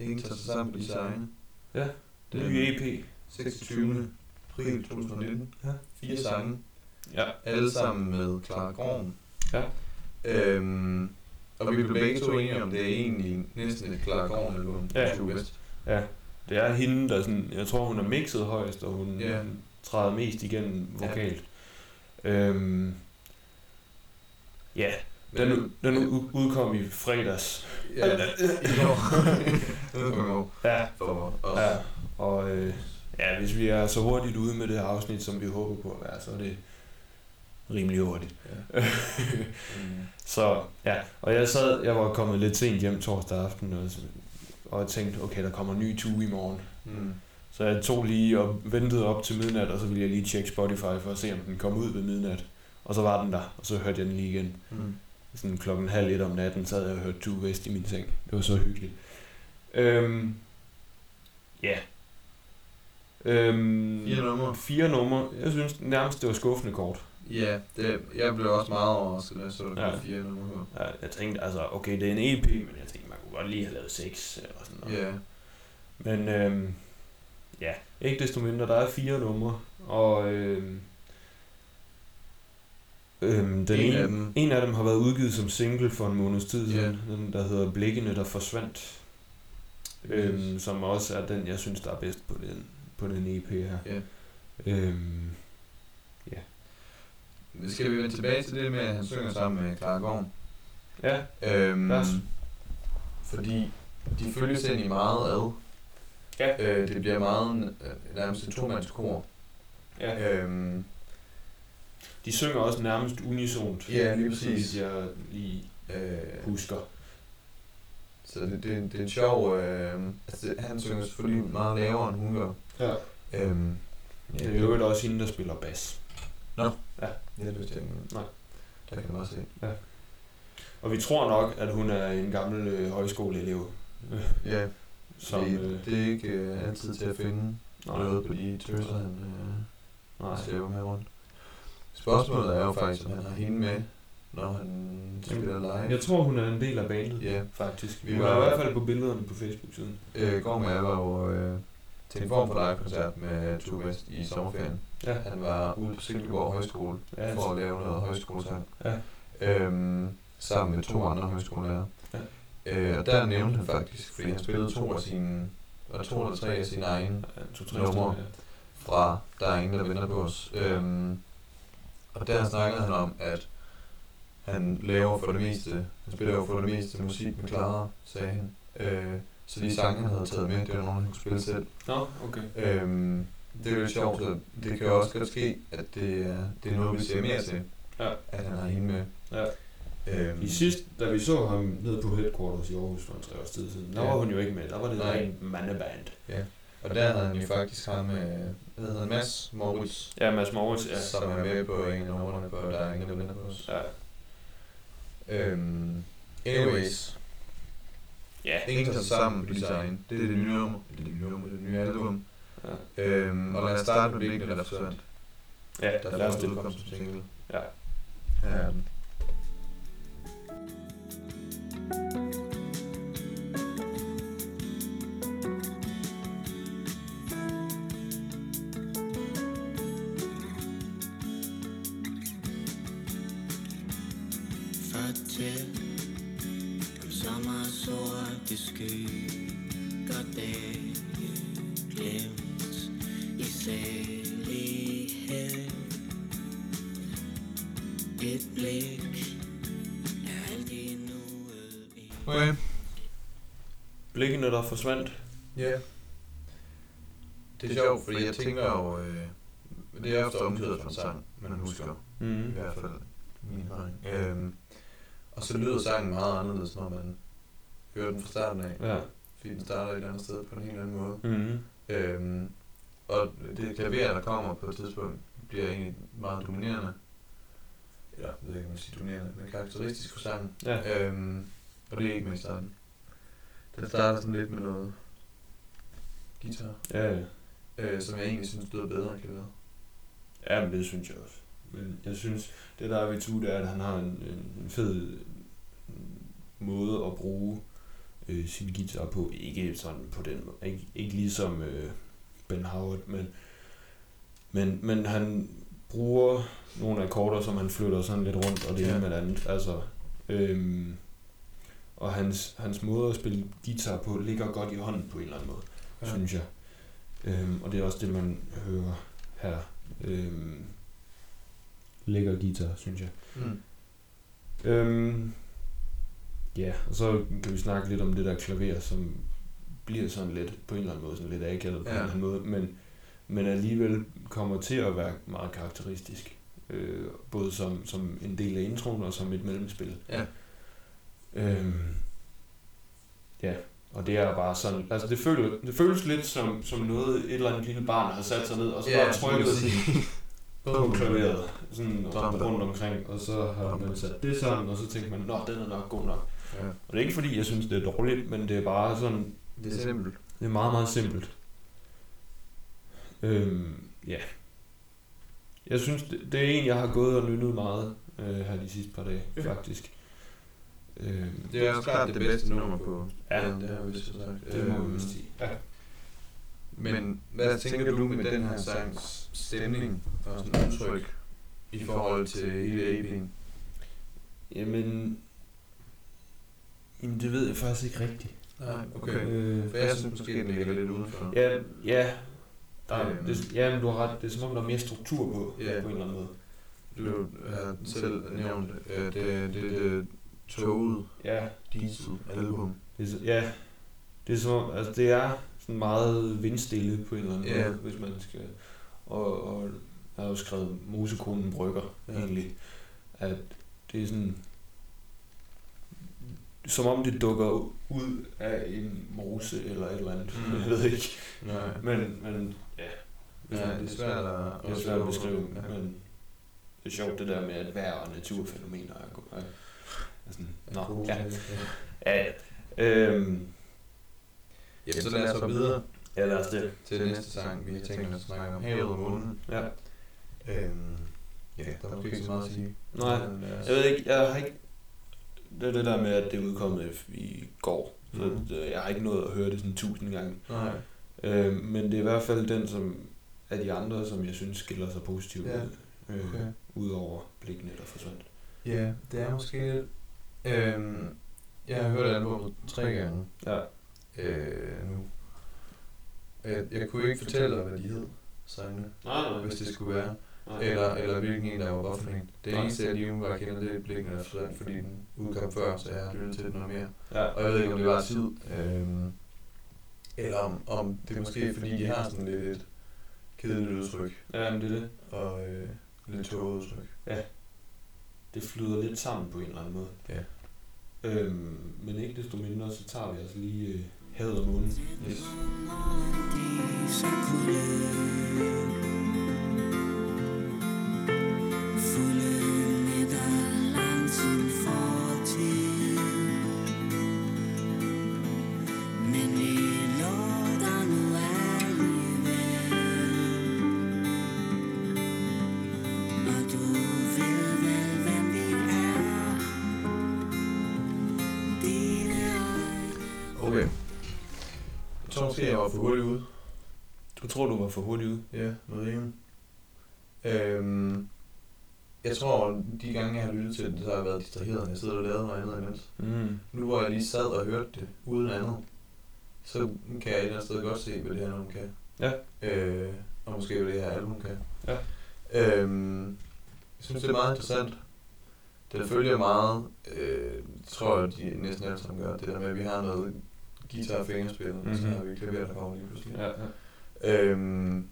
Ingen tager sig sammen på egne. Ja, Den Den nye EP. 26. april 2019. Ja. Fire sange. Ja, Alle sammen med Clara Gorm. Ja. Øhm, og vi blev begge to enige om, det er egentlig næsten et Clara Gorm album. Ja. True West. ja. Det er hende, der sådan, jeg tror hun er mixet højst, og hun Ja. træder mest igennem Ja. vokalt. Øhm, ja, den, Men- den udkom i fredags. Ja, i år. Det var i år. Ja, For os. ja. Og øh, ja, hvis vi er så hurtigt ude med det her afsnit, som vi håber på at være, så er det rimelig hurtigt. Ja. Mm. Så ja, og jeg sad, jeg var kommet lidt sent hjem torsdag aften, og, og jeg tænkte, okay, der kommer en ny tue i morgen. Mm. Så jeg tog lige og ventede op til midnat, og så ville jeg lige tjekke Spotify for at se, om den kom ud ved midnat. Og så var den der, og så hørte jeg den lige igen. Mm. Sådan klokken halv et om natten, så havde jeg hørt Two West i min seng. Det var så hyggeligt. Øhm, ja. Øhm, Fire numre. Fire numre. Jeg synes nærmest, det var skuffende kort. Ja, det, jeg blev også meget overrasket, da jeg så der Ja. fire numre. Ja, jeg tænkte, altså, okay, det er en EP, men jeg tænkte, man kunne godt lige have lavet seks eller sådan noget. Ja, Men øhm, ja, ikke desto mindre, der er fire numre, og øhm, øhm, den En ene, af dem. en af dem har været udgivet som single for en måneds tid Ja. siden, den der hedder Blikkene, der forsvandt, øhm, som også er den, jeg synes, der er bedst på den, på den EP her. Ja. Øhm, Skal vi vende tilbage til det med, at han synger sammen med Clara Gorm? ja, Øhm, Lad os. fordi de følges i meget ad. Ja. Øh, det bliver meget øh, nærmest et tomandskor. ja. Øhm, De synger også nærmest unisont, Ja, lige så præcis. jeg lige øh, husker. så det, det, det er en sjov... Øh, altså, det, han synger selvfølgelig meget lavere, end hun gør. Ja. Øhm, Det er jo også hende, der spiller bas. Ja, det vidste jeg ikke. Nej. Der kan man også se. Og vi tror nok, at hun er en gammel øh, højskoleelev. Ja, som, det, øh, det er ikke øh, altid til at finde nej, noget på de tøser, han øh, nej. slæber med rundt. Spørgsmålet er jo faktisk, om han har hende med, når han spiller live. Jeg tror, hun er en del af bandet, Ja, faktisk. Vi Hun var- er i hvert fald på billederne på Facebook-siden. øh, går med, jeg var jo øh, til en form for live-koncert med Tue West i sommerferien. Ja, Han var ude på Silkeborg Højskole ja, for at lave noget højskolesang. ja. Øhm, sammen med to andre højskolelærer. Ja. Øh, og der nævnte han faktisk, fordi han spillede to af sine, var to eller tre af sine egne ja to, tre Nummer. stykker, fra Der er ingen, der venter på os. Øhm, og der snakkede han om, at han laver for det meste, han spiller jo for det meste musik med Clara, sagde han. Øh, så de sange, han havde taget med, det var nogle, han kunne spille selv. ja. Nå, okay. Øhm, det er jo lidt sjovt, så det kan jo også godt ske, at det er, det er noget, vi ser mere til, Ja. at han har hende med. Ja. Øhm, I sidst, da vi så ham nede på Headquarters i Aarhus for en tre års tid siden, der Ja. var hun jo ikke med. Der var det Nej. rent mandeband. Og der havde han jo faktisk ham med, hvad hedder han, Mads Moritz, Ja, Mads Moritz, ja. som er med på en af numrene på Der er ingen, der venter på os. Ja, Øhm, anyways, ja. ingen tager sig sammen på design. Det er det nye nummer, det er det nye nummer, det er det nye album. ja. Øhm, og lad os starte med der forsvandt. ja Der lad os det. udkom som single. Ja. Her er den. Fortæl Blikkene, der forsvandt. Ja. Det er sjovt, fordi jeg tænker jo, øh, det er ofte omkvædet fra en sang, man husker. Mm. I hvert fald min erfaring. Øhm, og så lyder sangen meget anderledes, når man hører den fra starten af. Ja. Fordi den starter et andet sted på en helt anden måde. Mm. Øhm, og det klaver, der kommer på et tidspunkt, bliver egentlig meget dominerende. Eller, jeg ved ikke, om man siger dominerende, men karakteristisk for sangen. Ja. Øhm, og det er ikke i starten. Den starter sådan lidt med noget guitar, Ja, ja. øh, som jeg egentlig synes lyder bedre end klaveret. Ja, men det synes jeg også. Men jeg synes, det der er ved Tue, det er, at han har en, en fed måde at bruge øh, sin guitar på. Ikke sådan på den måde. Ikke, ikke ligesom øh, Ben Howard, men, men, men han bruger nogle akkorder, som han flytter sådan lidt rundt, og det ene Ja. med det andet. Altså, øhm, og hans, hans måde at spille guitar på ligger godt i hånden på en eller anden måde, ja. Synes jeg. Øhm, og det er også det, man hører her. Øhm, lækker guitar, synes jeg. Mm. Øhm, ja, og så kan vi snakke lidt om det der klaver, som bliver sådan lidt, på en eller anden måde, sådan lidt akavet på Ja. en eller anden måde, men, men alligevel kommer til at være meget karakteristisk. Øh, både som, som en del af introen og som et mellemspil. Ja. Øhm, ja, Og det er bare sådan, altså det, føles, det føles lidt som, som noget, et eller andet lille barn har sat sig ned, og så bare trykket på klaveret, sådan rundt omkring, og så har man sat det sammen, og så tænker man, nå, den er nok god nok. Ja. Og det er ikke fordi, jeg synes, det er dårligt, men det er bare sådan, Det er simpelt. det er meget, meget simpelt. Øhm, ja. Jeg synes, det, det er en, jeg har gået og nynnet meget øh, her de sidste par dage, Ja. faktisk. Øhm, Det er også klart det bedste nummer på. Ja. den, det har vi vist sagt. det må Øhm, vi sige. Ja. Men hvad tænker du med den her sangs stemning og sådan udtryk i forhold til hele EP'en? Jamen, jamen, det ved jeg faktisk ikke rigtigt. Nej, okay. Øh, For jeg synes måske, den ligger lidt udenfor. Ja, ja. Der, Øhm. det, ja, men du har ret. Det er som om, der er mere struktur på, Ja. på en eller anden måde. Du har selv nævnt, at det, det, det toget Ja, diesel album. det er, ja. Det er som om, altså det er sådan meget vindstille på en eller anden Ja. måde, hvis man skal... Og, og jeg har jo skrevet Mosekonen Brygger, Ja. egentlig. At det er sådan... Som om det dukker ud af en mose eller et eller andet. Mm. Jeg ved ikke. Nej. Men, men ja. Ja, det er svært at, Det er svært at beskrive, Ja. men det er sjovt det der med, at vejr og naturfænomener er, er, er sådan, nå, ja, ja, ja. Øhm, Jamen, så lad os gå videre ja, lad os det. til næste sang. Vi har tænkt os at snakke om havet og månen. Ja. Øhm, ja, der er måske ikke så meget at sige. Nej, øh, jeg ved ikke, jeg har ikke, det er det der med, at det er udkommet i går, så det, jeg har ikke nået at høre det sådan tusind gange. Nej. Øhm, men det er i hvert fald den, som af de andre, som jeg synes skiller sig positivt Ja, ud, øh, okay. ud over blikkene, der forsvandt. Ja, det er måske lidt... Øhm, jeg har hørt albumet tre gange Ja, øh, nu. Jeg, jeg kunne ikke fortælle dig, hvad de hed, sangene, nej, hvis det skulle være. nej. Eller, eller hvilken en, der var en. Det Nej. eneste, jeg lige umiddelbart kender, det er blikken af forsvandt, fordi den udkom før, så jeg har lyttet til den noget mere. Ja, Og jeg ved ikke, om det var tid. Øhm, eller om, om det er måske, fordi de har sådan lidt et kedeligt udtryk. ja men det er det. Og øh, lidt tåget udtryk. det flyder lidt sammen på en eller anden måde. Ja. Øhm, men ikke desto mindre, så tager vi altså lige øh, havet og månen. Yes. For hurtigt ude? Ja, noget rimelig. Øhm, jeg tror, de gange, jeg har lyttet til det, så har jeg været distraheret, når jeg sidder og lavet noget andet imens. Mm. Nu hvor jeg lige sad og hørte det, uden andet, så kan jeg et eller andet sted godt se, hvad det her nummer kan. Ja. Øh, og måske hvad det her album kan. Ja. Øhm, jeg synes, det er meget interessant. Den følger meget, øh, tror jeg, de næsten alle sammen gør, det der med, at vi har noget guitar og fingerspil, mm-hmm. og så Mhm. har vi klaver, der kommer lige pludselig. Ja, ja. Øhm,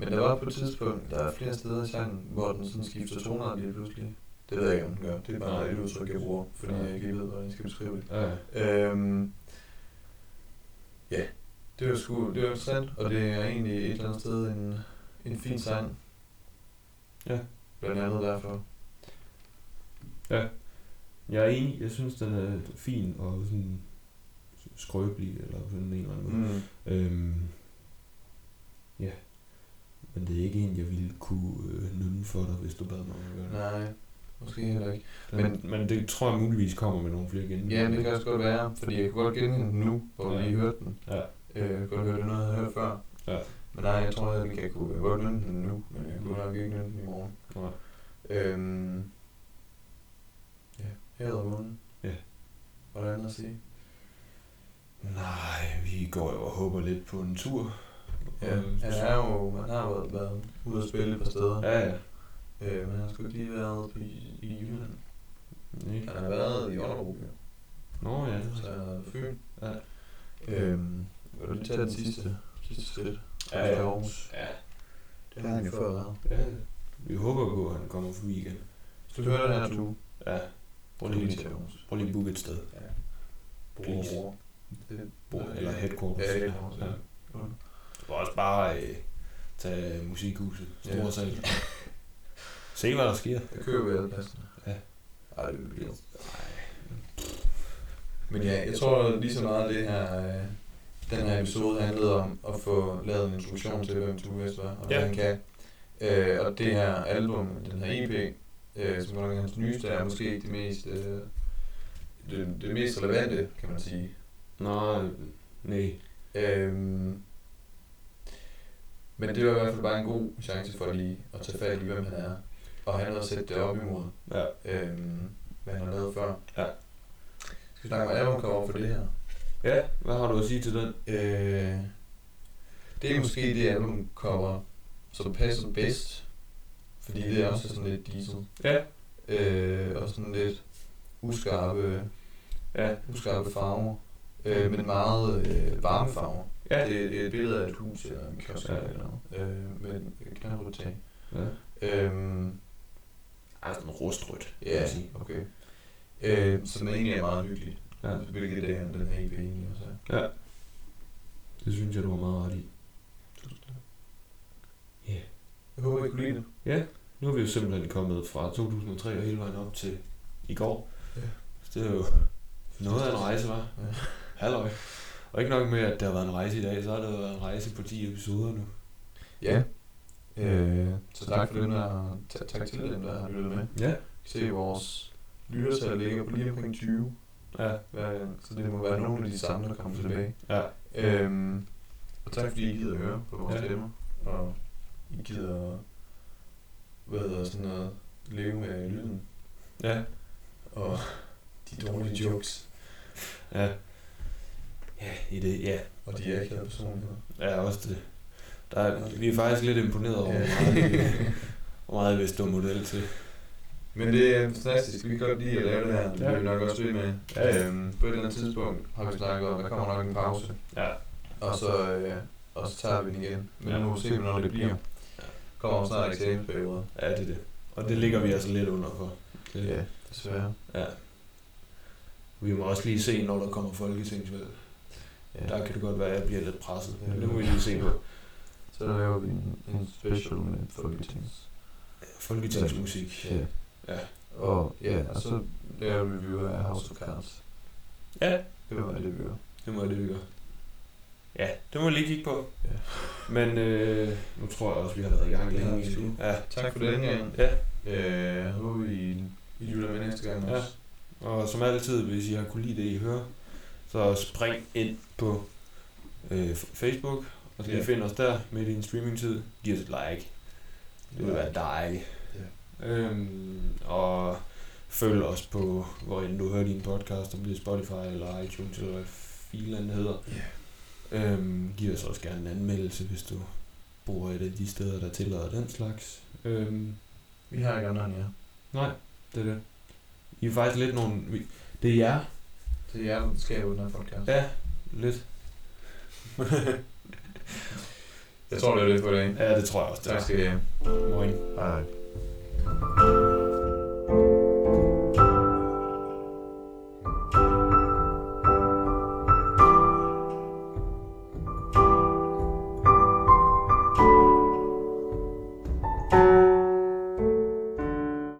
men der var på et tidspunkt, der er flere steder i sangen, hvor den sådan skifter toner lige pludselig. Det ved jeg ikke, om den gør. Det er bare Nej. et udtryk, jeg bruger, fordi Ja. jeg ikke ved, hvordan jeg skal beskrive det. ja. Øhm, ja, det var sgu, det var interessant, og det er egentlig et eller andet sted en, en fin sang. Ja. Blandt andet derfor. Jeg er enig. Jeg synes, den er fin og sådan skrøbelig, eller sådan en eller anden måde. Mm. Øhm, ja. Men det er ikke en, jeg ville kunne øh, nynne for dig, hvis du bad mig om at gøre det. Nej, måske heller ikke. Men, men, men det tror jeg muligvis kommer med nogle flere igen. Ja, det kan også godt være, fordi jeg kunne godt genkende den nu, hvor Ja. lige hørte den. Ja. Øh, jeg godt høre det noget, jeg havde hørt før. Ja. Men nej, jeg tror, at jeg kunne godt nynne den nu, men jeg kunne nok ikke nynne den i morgen. Nej. Øhm, ja, her og månen. Ja. Hvordan at sige? Nej, vi går jo og håber lidt på en tur. Ja, han er jo, man har været, været ude at spille et par steder. Ja, ja. Øh, men han har sgu ikke lige været på, i, i Jylland. Nej. Han har været i jo. Nå ja. Så han har Fyn. Ja. Øhm, vil du lige tage den sidste, sidste skridt? Ja, ja. Aarhus. Ja. Det har han jo før været. ja. Vi håber på, at han kommer forbi igen. Hvis du hører den her, du Ja. Prøv lige prøv lige at booke et sted. Please. Bror. Det- Bor, eller headquarters. Ja, headquarters, ja. ja. Du kan også bare øh, tage musikhuset, store Ja. ja. sal. Se hvad der sker. Jeg køber alle passende. Ja. Ej, det bliver Men ja, jeg tror lige så meget, det her, øh, den her episode handlede om at få lavet en introduktion til, hvem Tue West var, og hvad Ja. han kan. Øh, og det her album, den her EP, øh, som er hans nyeste, er måske ikke det mest, øh, det, det mest relevante, kan man sige. Nej, nej. Øhm, men det var i hvert fald bare en god chance for lige at tage fat i, hvem han er. Og han har sætte det op imod, Ja. øhm, hvad han har lavet før. Ja. Skal vi snakke om albumcover for det her? Ja, hvad har du at sige til den? Øh, det er måske det albumcover, som passer bedst. Fordi det er også sådan lidt diesel. Ja. Øh, og sådan lidt uskarpe, Ja. uskarpe farver. Øh, men meget øh, varme farver. Ja. Det, det er et billede af et hus eller en kiosk Ja. eller noget. Øh, med et knaldrødt tag. ja. Øhm, Ej, sådan rustrødt, kan ja, man sige. okay. Øh, som egentlig er meget hyggelig. Ja. Hvilket det er den her EP egentlig også er. ja. Det synes jeg, du har meget ret i. Jeg håber, I kunne lide det. Ja, nu er vi jo simpelthen kommet fra 2003 og hele vejen op til i går. Ja. Så det er jo noget af en rejse, var. Ja. Halløj. Og ikke nok med, at der har været en rejse i dag, så har der været en rejse på 10 episoder nu. Ja. Øh, så tak for dem, der har, ta- tak til dem, der har lyttet med. Ja. Se, vores lyttertal ligger på lige omkring 20. Ja. Hvad- Så det må være nogle af de samme, der kommer tilbage. Ja. Øhm, og tak fordi I gider at høre på vores Ja. stemmer. Og I gider hvad hedder sådan noget, leve med lyden. Ja. Og de dårlige jokes. Ja. Ja, i det, ja. Og de akavede personligheder. Ja, også det. Der er, vi er faktisk lidt imponeret over, Ja. hvor meget, vi- hvor meget vi står model til. Men det er fantastisk. Vi kan godt lide at lave det her. Det Ja. bliver vi nok også ved med. Ja, ja. Øhm, på et eller andet tidspunkt har vi snakket om, at der kommer nok en pause. Ja. Og så, øh, og så tager vi den igen. Men Ja. nu må vi se, hvornår det bliver. Kommer snart eksamensperioder. Ja, det er det. Og det ligger vi altså lidt under for. Det, Ja, desværre. ja. Vi må også lige se, når der kommer folketingsvalg. Ja. Der kan det godt være, at jeg bliver lidt presset. Ja. Men det må vi lige se på. Så laver vi en, en special med Folketings. Folketingsmusik. Ja. Ja. Og ja, og så laver vi review af House of Cards. Ja, Det var det, vi gør. det må det, vi gør. Ja, det må vi lige kigge på. Ja. Men øh, nu tror jeg også, vi har været i gang længe. vi sgu. Ja. Tak for den gang. ja. Øh, jeg håber, I, I lytter med næste gang Ja. også. Og som altid, hvis I har kunne lide det, I hører, så spring ind på øh, Facebook, og så Ja. yeah. find os der midt i en streamingtid. Giv os et like. Det vil være dejligt. Ja. Øhm, og følg os på, hvor end du hører din podcast, om det er Spotify eller iTunes, eller hvad filen hedder. Ja. Øhm, giv os også gerne en anmeldelse, hvis du bor et af de steder, der tillader den slags. Øhm, Vi har ikke andre end jer. nej, det er det. I er faktisk lidt nogle... vi- Det er jer. Det er jer, der skaber den her podcast. Ja, lidt. Jeg tror, det er det for i dag. Ja, det tror jeg også. Det Tak skal I have. Moin. Hej.